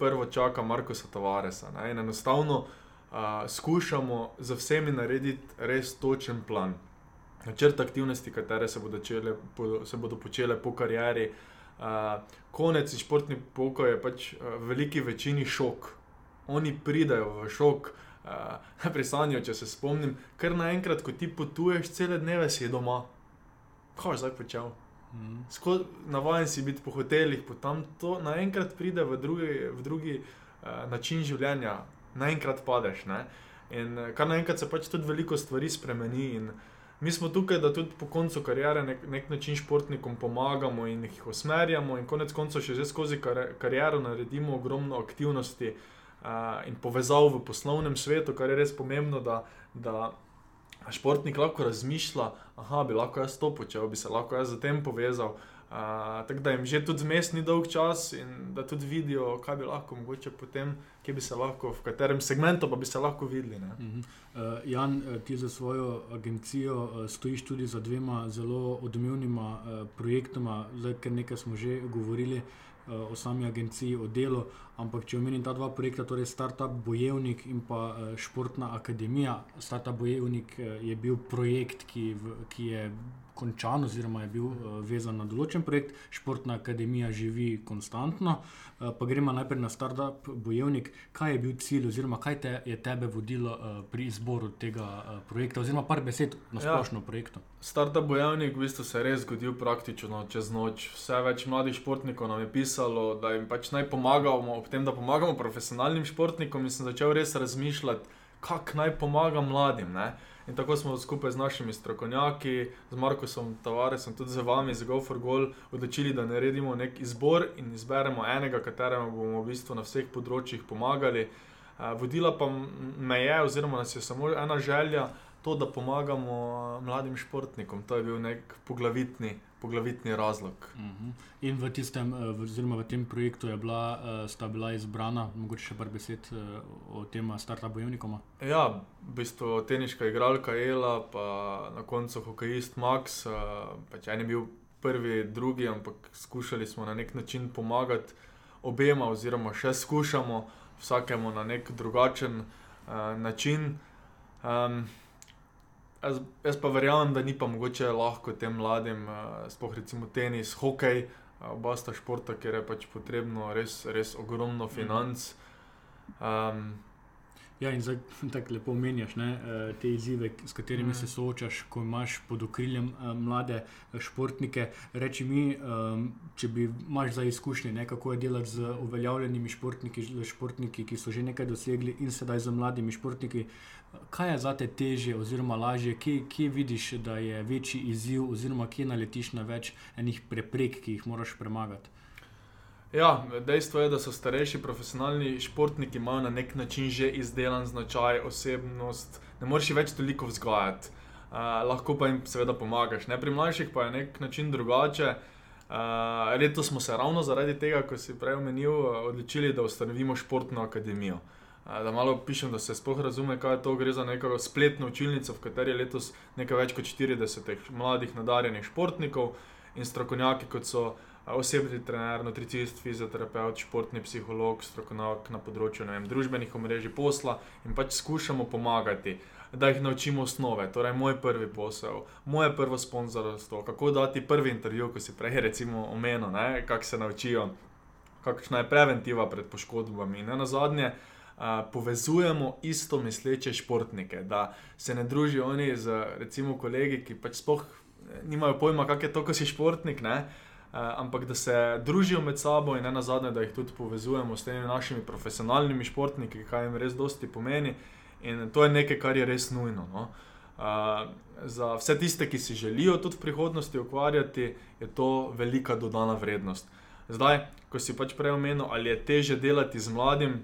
[SPEAKER 3] prvo čaka Markoša Tavaresa. Ne? In enostavno uh, skušamo za vsemi narediti res točen plan načrt aktivnosti, katere se bodo, čele, po, se bodo počele po karieri. Uh, konec in športni pokoj je pač uh, v veliki večini šok. Oni pridajo v šok, uh, pri sanju, če se spomnim, ker naenkrat, ko ti potuješ cele dneve, si doma. Kaj je zdaj počel? Mm. Navaden si biti po hotelih, potem to naenkrat pride v drugi, v drugi uh, način življenja, naenkrat padeš. Ne? In kar naenkrat se pač tudi veliko stvari spremeni. In, uh, mi smo tukaj, da tudi po koncu karijere nek, nek način športnikom pomagamo in jih usmerjamo, in konec koncev še skozi kariero naredimo ogromno aktivnosti uh, in povezav v poslovnem svetu, kar je res pomembno, da, da športnik lahko razmišlja, da bi lahko jaz to počel, bi se lahko jaz z tem povezal. Uh, tako da jim že tudi zmes ni dolg čas in da tudi vidijo, kaj bi lahko mogoče potem, bi lahko, v katerem segmentu pa bi se lahko videli. Uh
[SPEAKER 2] -huh. uh, Jan, eh, ti za svojo agencijo uh, stojiš tudi za dvema zelo odmevnima uh, projektoma, zdaj ker nekaj smo že govorili. Uh, o sami agenciji, o delu. Ampak, če omenim ta dva projekta, torej Startup Bojevnik in pa eh, Športna akademija. Startup Bojevnik eh, je bil projekt, ki, ki je končan, oziroma je bil vezan na določen projekt, Športna akademija živi konstantno. Pa gremo najprej na Startup Bojevnik. Kaj je bil cilj, oziroma kaj te je tebe vodilo pri izboru tega projekta, oziroma par besed na ja. splošno ja. projektu?
[SPEAKER 3] Startup Bojevnik v bistvu se je res zgodil praktično čez noč. Vse več mladih športnikov nam je pisalo pisalo, da jim pač naj pomagamo, ob tem, da pomagamo profesionalnim športnikom, in sem začel res razmišljati, kako naj pomagam mladim. Ne? In tako smo skupaj z našimi strokovnjaki, z Markosom Tavaresom, tudi z vami, z GoForGol, odločili, da naredimo nek izbor in izberemo enega, kateremu bomo v bistvu na vseh področjih pomagali. Vodila pa me je, oziroma nas je samo ena želja, to, da pomagamo mladim športnikom. To je bil nek poglavitni poglavitni razlog. Uh
[SPEAKER 2] mhm. -huh. In v, tistem, eh, v, v tem projektu bila, uh, sta bila izbrana, mogoče še par besed uh, o tem startupu Bojevnikoma?
[SPEAKER 3] Ja, v bistvu teniška igralka Ela, pa na koncu hokejist Max. Pač en je bil prvi, drugi, ampak skušali smo na nek način pomagati obema, oziroma še skušamo vsakemu na nek drugačen uh, način. Um, Jaz, jaz pa verjamem, da ni pa mogoče lahko tem mladim, uh, sploh recimo tenis, hokej, uh, oba sta športa, ker je pač potrebno res, res ogromno financ. Um,
[SPEAKER 2] Ja, in tako lepo omenjaš ne, eh, te izzive, s katerimi mm. se soočaš, ko imaš pod okriljem eh, mlade eh, športnike. Reči mi, ehm, če bi imaš za izkušnje, ne, kako je delati z uveljavljenimi športniki, športniki, ki so že nekaj dosegli, in sedaj z mladimi športniki. Kaj je za te teže, oziroma lažje, kje, kje vidiš, da je večji izziv, oziroma kje naletiš na več enih preprek, ki jih moraš premagati?
[SPEAKER 3] Ja, dejstvo je, da so starejši profesionalni športniki imajo na nek način že izdelan značaj, osebnost, ne moreš več toliko vzgajati, uh, lahko pa jim seveda pomagaš. Ne? Pri mlajših pa je na nek način drugače. Uh, letos smo se ravno zaradi tega, ko si prej omenil, odločili, da ustanovimo športno akademijo. Uh, da malo pišem, da se sploh razume, kaj je to. Gre za neko spletno učilnico, v kateri je letos nekaj več kot 40 mladih nadarjenih športnikov in strokovnjaki, kot so osebni trener, nutricist, fizioterapeut, športni psiholog, strokovnjak na področju vem, družbenih omrežij, posla in pač skušamo pomagati. Da jih naučimo osnove, torej moj prvi posel, moje prvo sponzorstvo, kako dati prvi intervju, ko si prej recimo omenil, kako se naučijo, kakšna je preventiva pred poškodbami. In na zadnje, povezujemo isto misleče športnike, da se ne družijo oni z recimo kolegi, ki pač sploh eh, nimajo pojma, kak je to, ko si športnik. Ne? Ampak da se družijo med sabo in ne na zadnje, da jih tudi povezujemo s temi našimi profesionalnimi športniki, kaj jim res dosti pomeni. In to je nekaj, kar je res nujno. No? Uh, za vse tiste, ki si želijo tudi v prihodnosti ukvarjati, je to velika dodana vrednost. Zdaj, ko si pač prej omenil, ali je teže delati z, mladim,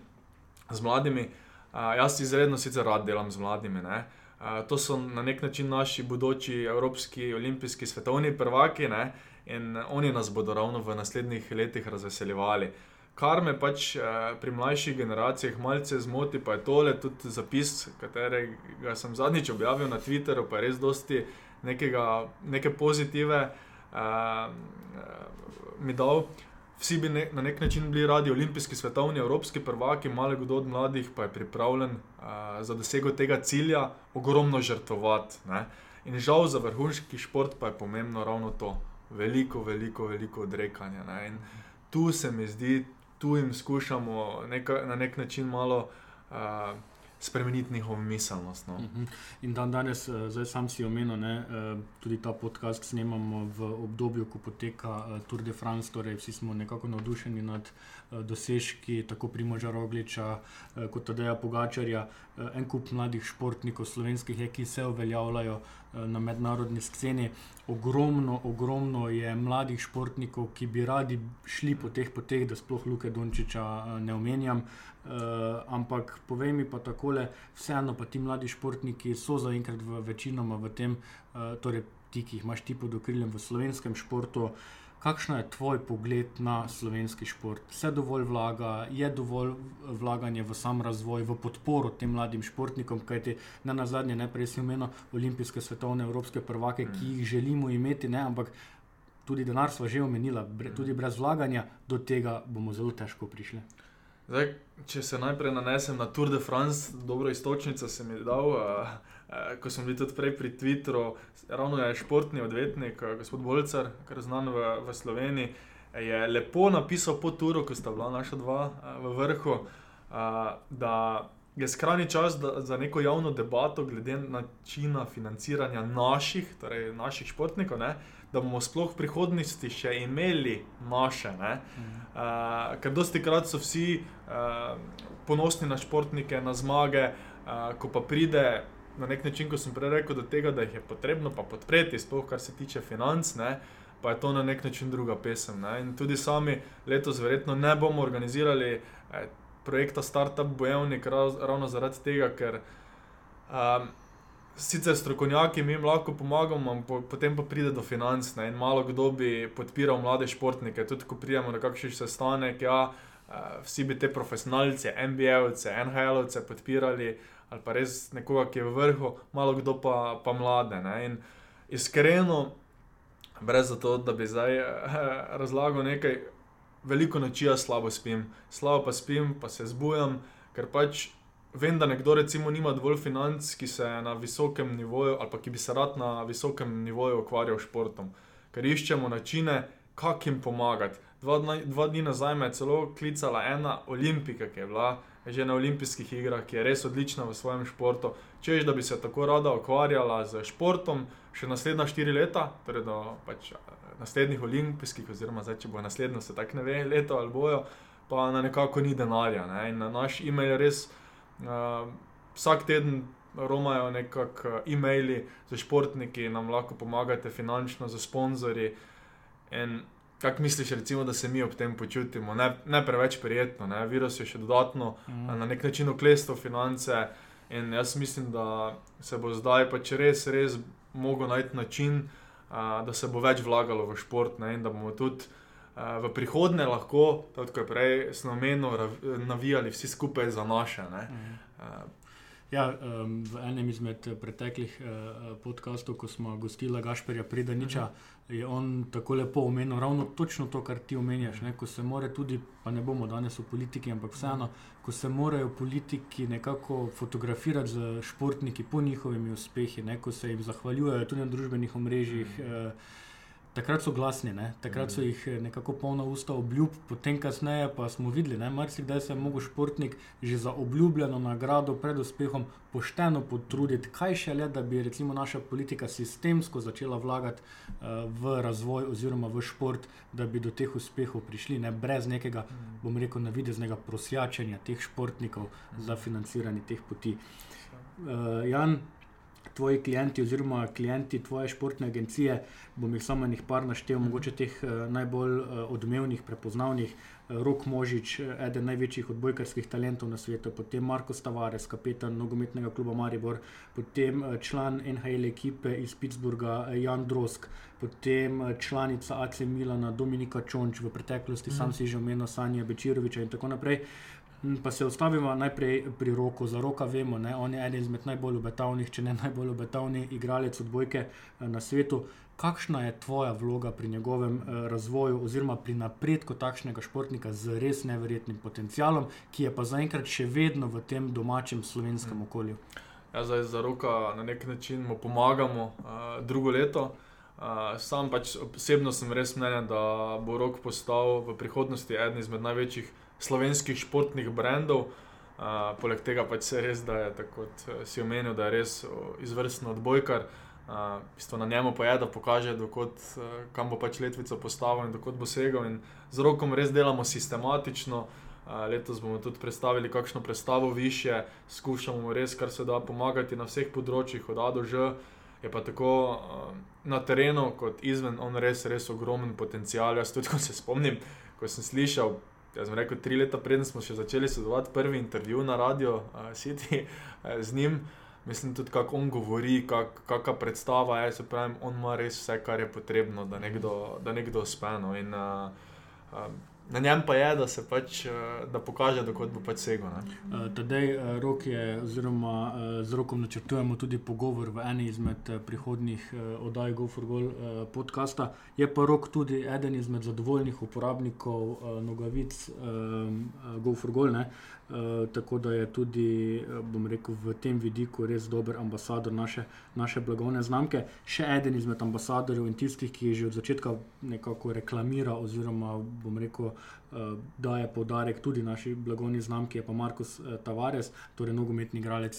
[SPEAKER 3] z mladimi, uh, jaz izredno sicer rad delam z mladimi. Uh, to so na nek način naši bodoči evropski, olimpijski, svetovni prvaki ne? In oni nas bodo ravno v naslednjih letih razveseljevali. Kar me pač eh, pri mlajših generacijah malce zmoti, pa je tole tudi zapis, katerega sem zadnjič objavil na Twitterju, pa je res dosti nekega, neke pozitive eh, mi dal. Vsi bi ne, na nek način bili radi olimpijski, svetovni, evropski prvaki, malo kdo od mladih pa je pripravljen uh, za dosego tega cilja ogromno žrtvovati. In žal za vrhunski šport pa je pomembno ravno to, veliko, veliko, veliko odrekanja. In tu se mi zdi tu jim skušamo neka, na nek način malo uh, spremeniti njihovo miselnost. No.
[SPEAKER 2] Mhm. In dan danes, uh, zdaj sam si omenil, ne, uh, tudi ta podcast snemamo v obdobju, ko poteka uh, Tour de France, torej vsi smo nekako navdušeni nad uh, dosežki tako Primoža Rogliča uh, kot Tadeja Pogačarja, uh, en kup mladih športnikov slovenskih, je, ki se uveljavljajo na mednarodni sceni ogromno, ogromno je mladih športnikov, ki bi radi šli po teh poteh, da sploh Luke Dončiča eh, ne omenjam. Ampak povej mi pa takole, vseeno pa ti mladi športniki so zaenkrat v večinoma v tem, torej ti, ki jih imaš ti pod okriljem v slovenskem športu. Uh, Kakšno je tvoj pogled na slovenski šport? Vse dovolj vlaga, je dovolj vlaganje v sam razvoj, v podporo tem mladim športnikom, kajti ne na zadnje, ne prej si omenil olimpijske, svetovne, evropske prvake, ki jih želimo imeti, ne, ampak tudi denar smo že omenili, tudi brez vlaganja do tega bomo zelo težko prišli.
[SPEAKER 3] Zdaj, če se najprej nanesem na Tour de France, dobro istočnico sem jim dal. Uh, ko smo bili tudi prej pri Twitteru, ravno je športni odvetnik, eh, gospod Bolcar, kar znan v, v Sloveniji, je lepo napisal po turu, ko sta bila naša dva eh, v vrhu, da je skrajni čas da, za neko javno debato glede načina financiranja naših, torej naših športnikov. Ne? Da bomo sploh v prihodnosti še imeli naše. Uh, ker dosti krat so vsi uh, ponosni na športnike, na zmage, uh, ko pa pride na nek način, ko sem prej rekel, do tega, da jih je potrebno pa podpreti, sploh kar se tiče financ, ne, pa je to na nek način druga pesem. Ne. In tudi sami letos verjetno ne bomo organizirali eh, projekta Startup Bojevnik rav, ravno zaradi tega, ker um, sicer strokovnjaki mi lahko pomagamo, po, potem pa pride do financ ne, in malo kdo bi podpiral mlade športnike, tudi ko prijemo na kakšen sestanek. Ja, Uh, vsi bi te profesionalce, MBA-ovce, NHL-ovce podpirali, ali pa res nekoga, ki je v vrhu, malo kdo pa, pa mlade. Ne? In iskreno, brez to, da bi zdaj eh, razlagal nekaj, veliko noči jaz slabo spim, slabo pa spim, pa se zbujam, ker pač. Vem, da nekdo recimo nima dovolj financ, ki se na visokem nivoju ali pa ki bi se rad na visokem nivoju ukvarjal s športom, ker iščemo načine, kako jim pomagati. Dva, dva dni nazaj me je celo klicala ena olimpika, ki je bila že na olimpijskih igrah, ki je res odlična v svojem športu. Češ, da bi se tako rada ukvarjala z športom še naslednja štiri leta, torej do pač, naslednjih olimpijskih, oziroma zdaj, če bo naslednjo, se tako ne ve, leto ali bojo, pa na nekako ni denarja. Ne? In na naš e-mail je res uh, vsak teden. Romajo nekako e-maili za športniki, nam lahko pomagate finančno, za sponzorje. In Kako misliš, recimo, da se mi ob tem počutimo? Ne, ne preveč prijetno, ne? virus je še dodatno mm. na nek način oklestil finance. In jaz mislim, da se bo zdaj pač res, res mogel najti način, a, da se bo več vlagalo v šport ne? in da bomo tudi v prihodnje lahko, kot je prej snoveno, navijali vsi skupaj za naše. Mm.
[SPEAKER 2] Ja, um, v enem izmed preteklih uh, podkastov, ko smo gostili Gašperja Pridaniča, uh. -huh je on tako lepo omenil, ravno točno to, kar ti omenjaš. Ne? Ko se more tudi, pa ne bomo danes v politiki, ampak vseeno, ko se morajo politiki nekako fotografirati z športniki po njihovimi uspehi, ne? ko se jim zahvaljujejo tudi na družbenih omrežjih. Eh, takrat so glasni, ne? takrat so jih eh, nekako polna usta obljub, potem kasneje pa smo videli, da marsikdaj se je mogel športnik že za obljubljeno nagrado pred uspehom pošteno potruditi, kaj še le, da bi recimo naša politika sistemsko začela vlagati uh, v razvoj oziroma v šport, da bi do teh uspehov prišli, ne? brez nekega, bom rekel, navideznega prosjačenja teh športnikov za financiranje teh poti. Uh, Jan, tvoji klienti oziroma klienti tvoje športne agencije, bom jih samo nekaj par naštel, mm. mogoče teh uh, najbolj uh, odmevnih, prepoznavnih. Rok Možič, eden največjih odbojkarskih talentov na svetu, potem Marko Stavares, kapetan nogometnega kluba Maribor, potem član NHL ekipe iz Pittsburgha Jan Drosk, potem članica AC Milana Dominika Čonč, v preteklosti mm. sam si že omenil Sanja Bečiroviča in tako naprej. Pa se ustavimo najprej pri roku. Za roka vemo, da on je eden izmed najbolj obetavnih, če ne najbolj obetavni igralec odbojke eh, na svetu. Kakšna je tvoja vloga pri njegovem eh, razvoju, oziroma pri napredku takšnega športnika z res neverjetnim potencialom, ki je pa zaenkrat še vedno v tem domačem slovenskem mm. okolju?
[SPEAKER 3] Ja, zdaj za roka na nek način mu pomagamo uh, drugo leto. Uh, sam pač osebno sem res mnenja, da bo rok postal v prihodnosti eden izmed največjih slovenskih športnih brendov. Uh, poleg tega pač se res, da je tako, kot eh, si omenil, da je res izvrsten odbojkar. Uh, na njemu pa je, da pokaže, dokot, uh, kam bo pač letvico postavil in dokot bo segel. In z rokom res delamo sistematično. Uh, letos bomo tudi predstavili kakšno predstavo više, skušamo res, kar se da pomagati na vseh področjih, od A do Ž. Je pa tako uh, na terenu, kot izven, on res, res ogromen potencial. Jaz tudi, ko se spomnim, ko sem slišal Jaz sem rekel, tri leta preden smo začeli sodelovati, prvi intervju na Radio uh, City uh, z njim. Mislim tudi, kako on govori, kak, kakšna predstava je. Pravim, on ima res vse, kar je potrebno, da nekdo, da nekdo uspe. No. In, uh, uh, Na njem pa je, da se pač, da pokaže, da bo pač segel.
[SPEAKER 2] Tadej rok je, oziroma z rokom načrtujemo tudi pogovor v eni izmed prihodnjih oddaj GoForGol podcasta. Je pa rok tudi eden izmed zadovoljnih uporabnikov nogavic GoForGol. Uh, tako da je tudi, bom rekel, v tem vidiku res dober ambasador naše, naše blagovne znamke. Še eden izmed ambasadorjev in tistih, ki je že od začetka nekako reklamiral, oziroma bom rekel, daje podarek tudi naši blagovni znamki, je pa Markus uh, Tavares, torej nogometni igralec.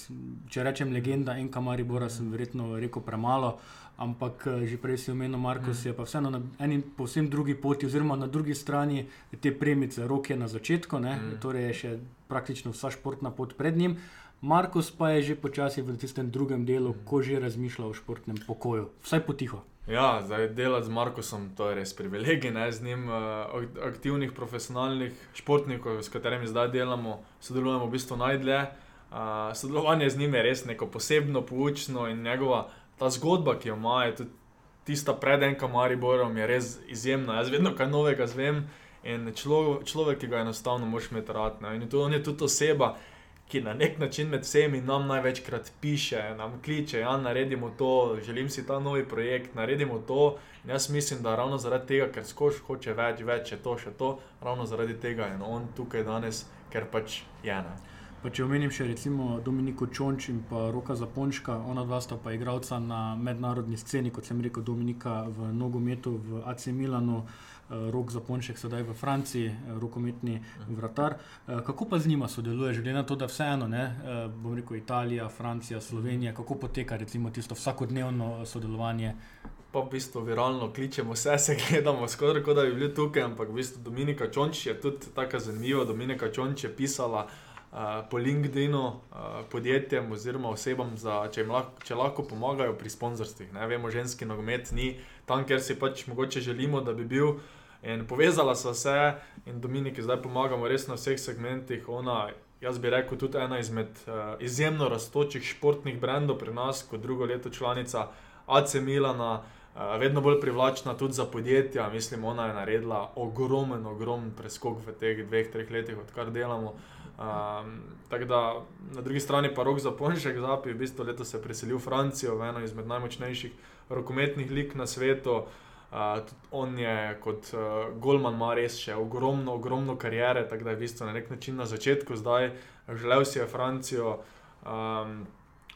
[SPEAKER 2] Če rečem legenda Enka Maribora, sem verjetno rekel premalo. Ampak uh, že prej si omenil, Markus mm. je pa vseeno na eni povsem drugi poti, oziroma na drugi strani te premice, roke na začetku, mm. torej je še praktično vsa športna pot pred njim. Markus pa je že počasi v tistem drugem delu, mm. ko že razmišlja o športnem pokoju, vsaj potiho.
[SPEAKER 3] Ja, zdaj delati z Markusom, to je res privilegij, ne z njim, uh, aktivnih, profesionalnih športnikov, s katerimi zdaj delamo, sodelujemo v bistvu najdlje. Uh, sodelovanje z njim je res neko posebno, poučno in njegova ta zgodba, ki jo ima, je tudi tista pred enim Mariborom, je res izjemna. Jaz vedno kaj novega zvem in človek, človek ki ga enostavno moš. Ne? In to, on je tudi oseba ki na nek način med vsemi nam največkrat piše, nam kliče, da ja, naredimo to, želim si ta novi projekt, naredimo to. In jaz mislim, da ravno zaradi tega, ker skoš hoče več, več je to, še to, ravno zaradi tega je on tukaj danes, ker pač je. Ne.
[SPEAKER 2] Pa če omenim še recimo Dominiko Čonč in pa Roka Zapončka, ona dva sta pa igralca na mednarodni sceni, kot sem rekel, Dominika v nogometu v AC Milanu. Rok za Ponček, sedaj v Franciji, eh, rokometni vratar. Eh, kako pa z njima sodeluješ, glede na to, da vseeno, ne, bom rekel, Italija, Francija, Slovenija, kako poteka recimo tisto vsakodnevno sodelovanje?
[SPEAKER 3] Pa v bistvu viralno kličemo vse, se gledamo, skoraj kot da bi bili tukaj, ampak v bistvu Dominika Čonč je tudi tako zanimiva. Dominika Čonč je pisala uh, po LinkedIn-u uh, podjetjem oziroma osebam, za, če lahko, če lahko pomagajo pri sponzorstvih. Ne vemo, ženski nogomet ni tam, kjer si pač mogoče želimo, da bi bil. Uh, In povezala so se in Dominiki zdaj pomagamo res na vseh segmentih. Ona, jaz bi rekel, tudi ena izmed uh, izjemno raztočih športnih brendov pri nas, kot drugo leto članica AC Milana, uh, vedno bolj privlačna tudi za podjetja. Mislim, ona je naredila ogromen, ogromen preskok v teh dveh, treh letih, odkar delamo. Um, tako da na drugi strani pa rok za Ponšek, zapi, v bistvu leto se je preselil v Francijo, v eno izmed najmočnejših rokometnih lig na svetu. Uh, on je kot uh, Goldman, ima res še ogromno, ogromno karijere, tako da je v bistvu na nek način na začetku, zdaj želel si je Francijo. Um,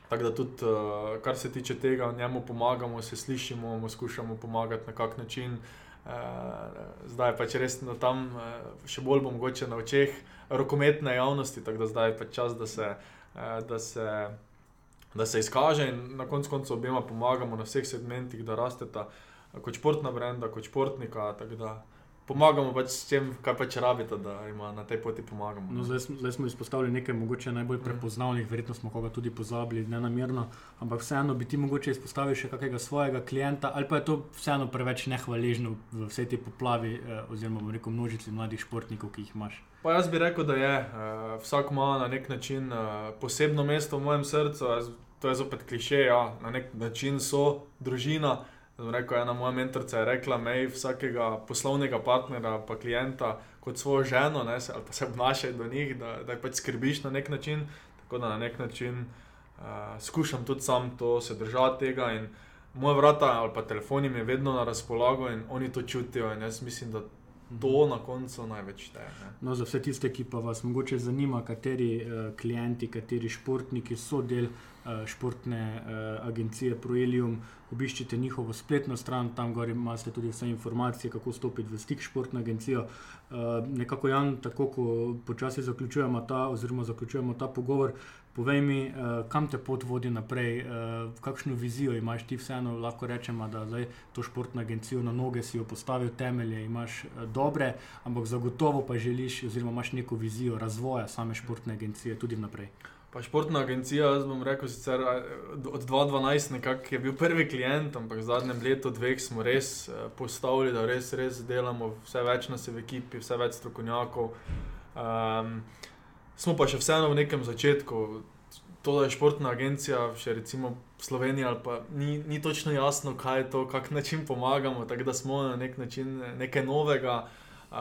[SPEAKER 3] Tako da tudi, uh, kar se tiče tega, njemu pomagamo, se slišimo, mu skušamo pomagati na kak način. Uh, zdaj pač res na tam, uh, še bolj bom mogoče na očeh rokometne javnosti, tako da zdaj je pač čas, da se, uh, da se, da se izkaže in na koncu koncev obema pomagamo na vseh segmentih, da rasteta kot športna brenda, kot športnika pomagamo pač s tem, kar pač rabite, da jim na tej poti pomagamo.
[SPEAKER 2] No, zdaj, zdaj smo izpostavili nekaj mogoče najbolj mm. prepoznavnih, verjetno smo koga tudi pozabili, ne namerno, ampak vseeno bi ti mogoče izpostavil še kakega svojega klienta, ali pa je to vseeno preveč nehvaležno v vsej tej poplavi, eh, oziroma neko množici mladih športnikov, ki jih imaš.
[SPEAKER 3] Pa jaz bi rekel, da je uh, vsak ima na nek način uh, posebno mesto v mojem srcu, to je zopet klišej, ja, na nek način so družina. Rekel, ena moja mentorica je rekla, je vsakega poslovnega partnerja, pa klienta, kot svojo ženo, ne, se, ali pa se obnašaj do njih, da, da pač skrbiš na nek način. Tako da na nek način uh, skušam tudi sam to se držati tega. Moje vrata ali pa telefon jim je vedno na razpolago in oni to čutijo. In jaz mislim, da to na koncu največ šteje.
[SPEAKER 2] No, za vse tiste, ki pa vas mogoče zanima, kateri uh, klienti, kateri športniki so del športne uh, agencije Proelium, obiščite njihovo spletno stran, tam gor imate tudi vse informacije, kako stopiti v stik s športno agencijo. Uh, nekako, Jan, tako ko počasi zaključujemo ta, oziroma zaključujemo ta pogovor. Povej mi, kam te pot vodi naprej, kakšno vizijo imaš ti, vseeno lahko rečemo, da zdaj to športno agencijo na noge si jo postavil, temelje imaš dobre, ampak zagotovo pa želiš, oziroma imaš neko vizijo razvoja same športne agencije tudi naprej.
[SPEAKER 3] Pa športna agencija, jaz bom rekel, sicer od 2012 nekako je bil prvi klient, ampak v zadnjem letu, dveh smo res postavili, da res, res delamo, vse več nas je v ekipi, vse več strokovnjakov. Um, smo pa še vseeno v nekem začetku. To, da je športna agencija, še recimo Slovenija, pa ni, ni točno jasno, kaj je to, kak način pomagamo, tako da smo na nek način nekaj novega.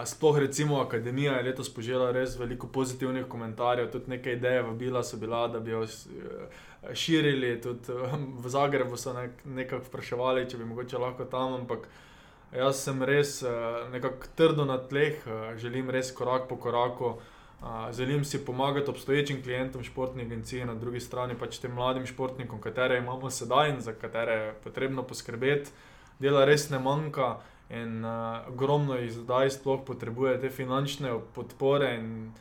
[SPEAKER 3] Sploh recimo Akademija je letos požela res veliko pozitivnih komentarjev, tudi nekaj idej v Bila so bila, da bi jo eh, širili, tudi v Zagrebu so nek, nekako vpraševali, če bi mogoče lahko tam, ampak jaz sem res eh, nekako trdo na tleh, eh, želim res korak po koraku. Želim si pomagati obstoječim klientom športne agencije, na drugi strani pač tem mladim športnikom, katere imamo sedaj in za katere je potrebno poskrbeti. Dela res ne manjka in uh, ogromno jih zdaj sploh potrebuje te finančne podpore. In,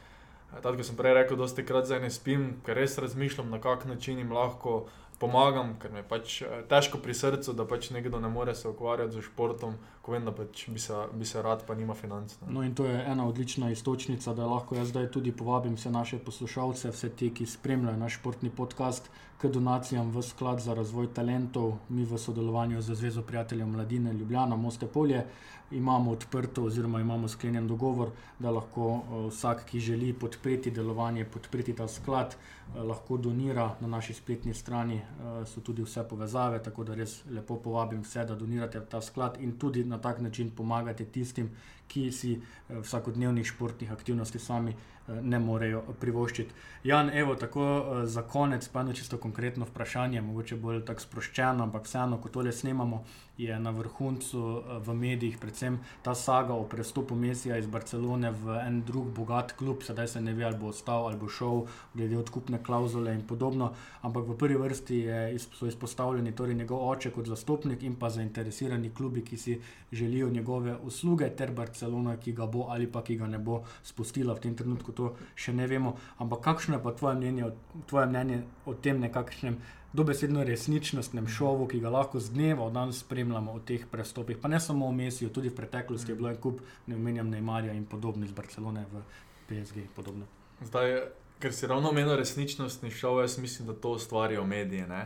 [SPEAKER 3] uh, tako sem prej rekel, da dosti krat zdaj ne spim, ker res razmišljam, na kak način jim lahko pomagam, ker mi je pač eh, težko pri srcu, da pač nekdo ne more se ukvarjati z športom, ko vem, da pač bi, se, bi se rad, pa nima financ.
[SPEAKER 2] No, in to je ena odlična istočnica, da lahko jaz zdaj tudi povabim vse naše poslušalce, vse te, ki spremljajo naš športni podcast. K donacijam v sklad za razvoj talentov, mi v sodelovanju z Zvezo prijateljev mladine Ljubljana, Moste Polje, imamo odprto, oziroma imamo sklenjen dogovor, da lahko uh, vsak, ki želi podpreti delovanje, podpreti ta sklad, uh, lahko donira na naši spletni strani, uh, so tudi vse povezave, tako da res lepo povabim vse, da donirate ta sklad in tudi na tak način pomagate tistim, ki si uh, vsakodnevnih športnih aktivnosti sami uh, ne morejo privoščiti. Jan, evo, tako za konec, pa eno čisto konkretno vprašanje, mogoče bolj tako sproščeno, ampak vseeno, ko tole snemamo je na vrhuncu eh, v medijih, predvsem ta saga o prestopu Mesija iz Barcelone v en drug bogat klub, sedaj se ne ve, ali bo ostal ali bo šel, glede odkupne klauzule in podobno. Ampak v prvi vrsti je, so izpostavljeni torej njegov oče kot zastopnik in pa zainteresirani klubi, ki si želijo njegove usluge, ter Barcelona, ki ga bo ali pa ki ga ne bo spustila v tem trenutku, to še ne vemo. Ampak kakšno je pa tvoje mnenje, tvoje mnenje o tem nekakšnem? dobesedno resničnostnem šovu, ki ga lahko z dneva v dan spremljamo v teh prestopih. Pa ne samo v Mesiju, tudi v preteklosti je bilo en kup, ne omenjam Neymarja in podobno iz Barcelone v PSG. Podobno.
[SPEAKER 3] Zdaj, ker si ravno omenil resničnostni šov, jaz mislim, da to ustvarijo medije. Uh,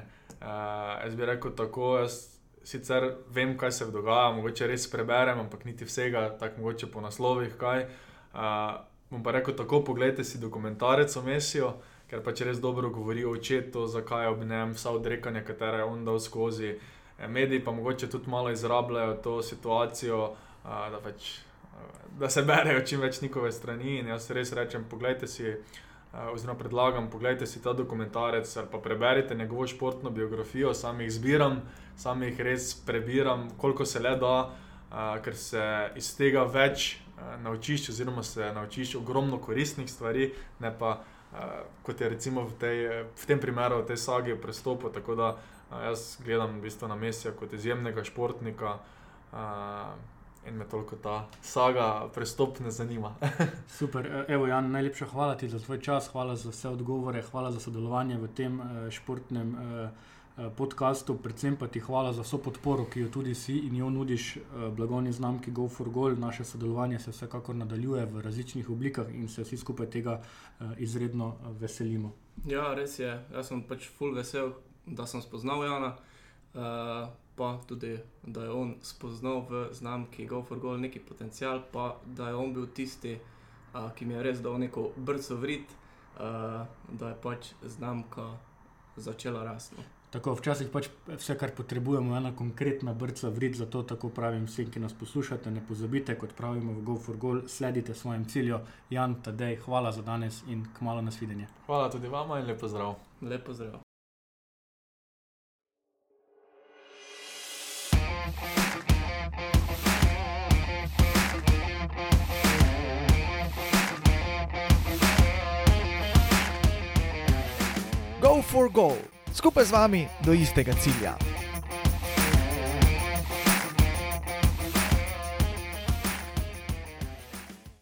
[SPEAKER 3] jaz bi rekel tako. Jaz Sicer vem, kaj se dogaja, mogoče res preberem, ampak niti vsega, tako mogoče po naslovih. Uh, bom pa rekel tako: poglejte si dokumentarec o Mesiju, ker pač res dobro govori o očetu, zakaj ob njem vsa odrekanja, katera je on dal skozi. E, mediji pa mogoče tudi malo izrabljajo to situacijo, da, pač, da se berejo čim več njihove strani. In jaz res rečem, pogledajte si, oziroma predlagam, pogledajte si ta dokumentarec ali pa preberite njegovo športno biografijo, sam jih zbiram, sam jih res prebiram, koliko se le da, ker se iz tega več naučiš, oziroma se naučiš ogromno koristnih stvari, ne pa uh, kot je recimo v, tej, v tem primeru, v tej sagi o prestopu. Tako da uh, jaz gledam v bistvu na Mesija kot izjemnega športnika. Uh, In me toliko ta saga, prestop ne zanima.
[SPEAKER 2] Super, evo, Jan, najlepša hvala ti za tvoj čas, hvala za vse odgovore, hvala za sodelovanje v tem uh, športnem uh, podkastu, predvsem pa ti hvala za vso podporo, ki jo tudi si in jo nudiš blagovni znamki Go for Gold. Naše sodelovanje se vsekakor nadaljuje v različnih oblikah in se vsi skupaj tega izredno veselimo.
[SPEAKER 4] Ja, res je. Jaz sem pač full vesel, da sem spoznal Jana. Uh, Pa tudi, da je on spoznal v znamki Go for Gold neki potencial, pa da je on bil tisti, uh, ki mi je res dal neko brco vrit, uh, da je pač znamka začela rasti. no.
[SPEAKER 2] Tako, včasih pač vse, kar potrebujemo, je ena konkretna brca vrit, zato tako pravim vsem, ki nas poslušate. Ne pozabite, kot pravimo v Go for Gold, sledite svojim ciljem. Jan, Tadej, hvala za danes in kmalo nasvidenje.
[SPEAKER 3] Hvala tudi vama in lepo zdrav.
[SPEAKER 4] Lepo zdrav.
[SPEAKER 1] For goal, skupaj z vami do istega cilja.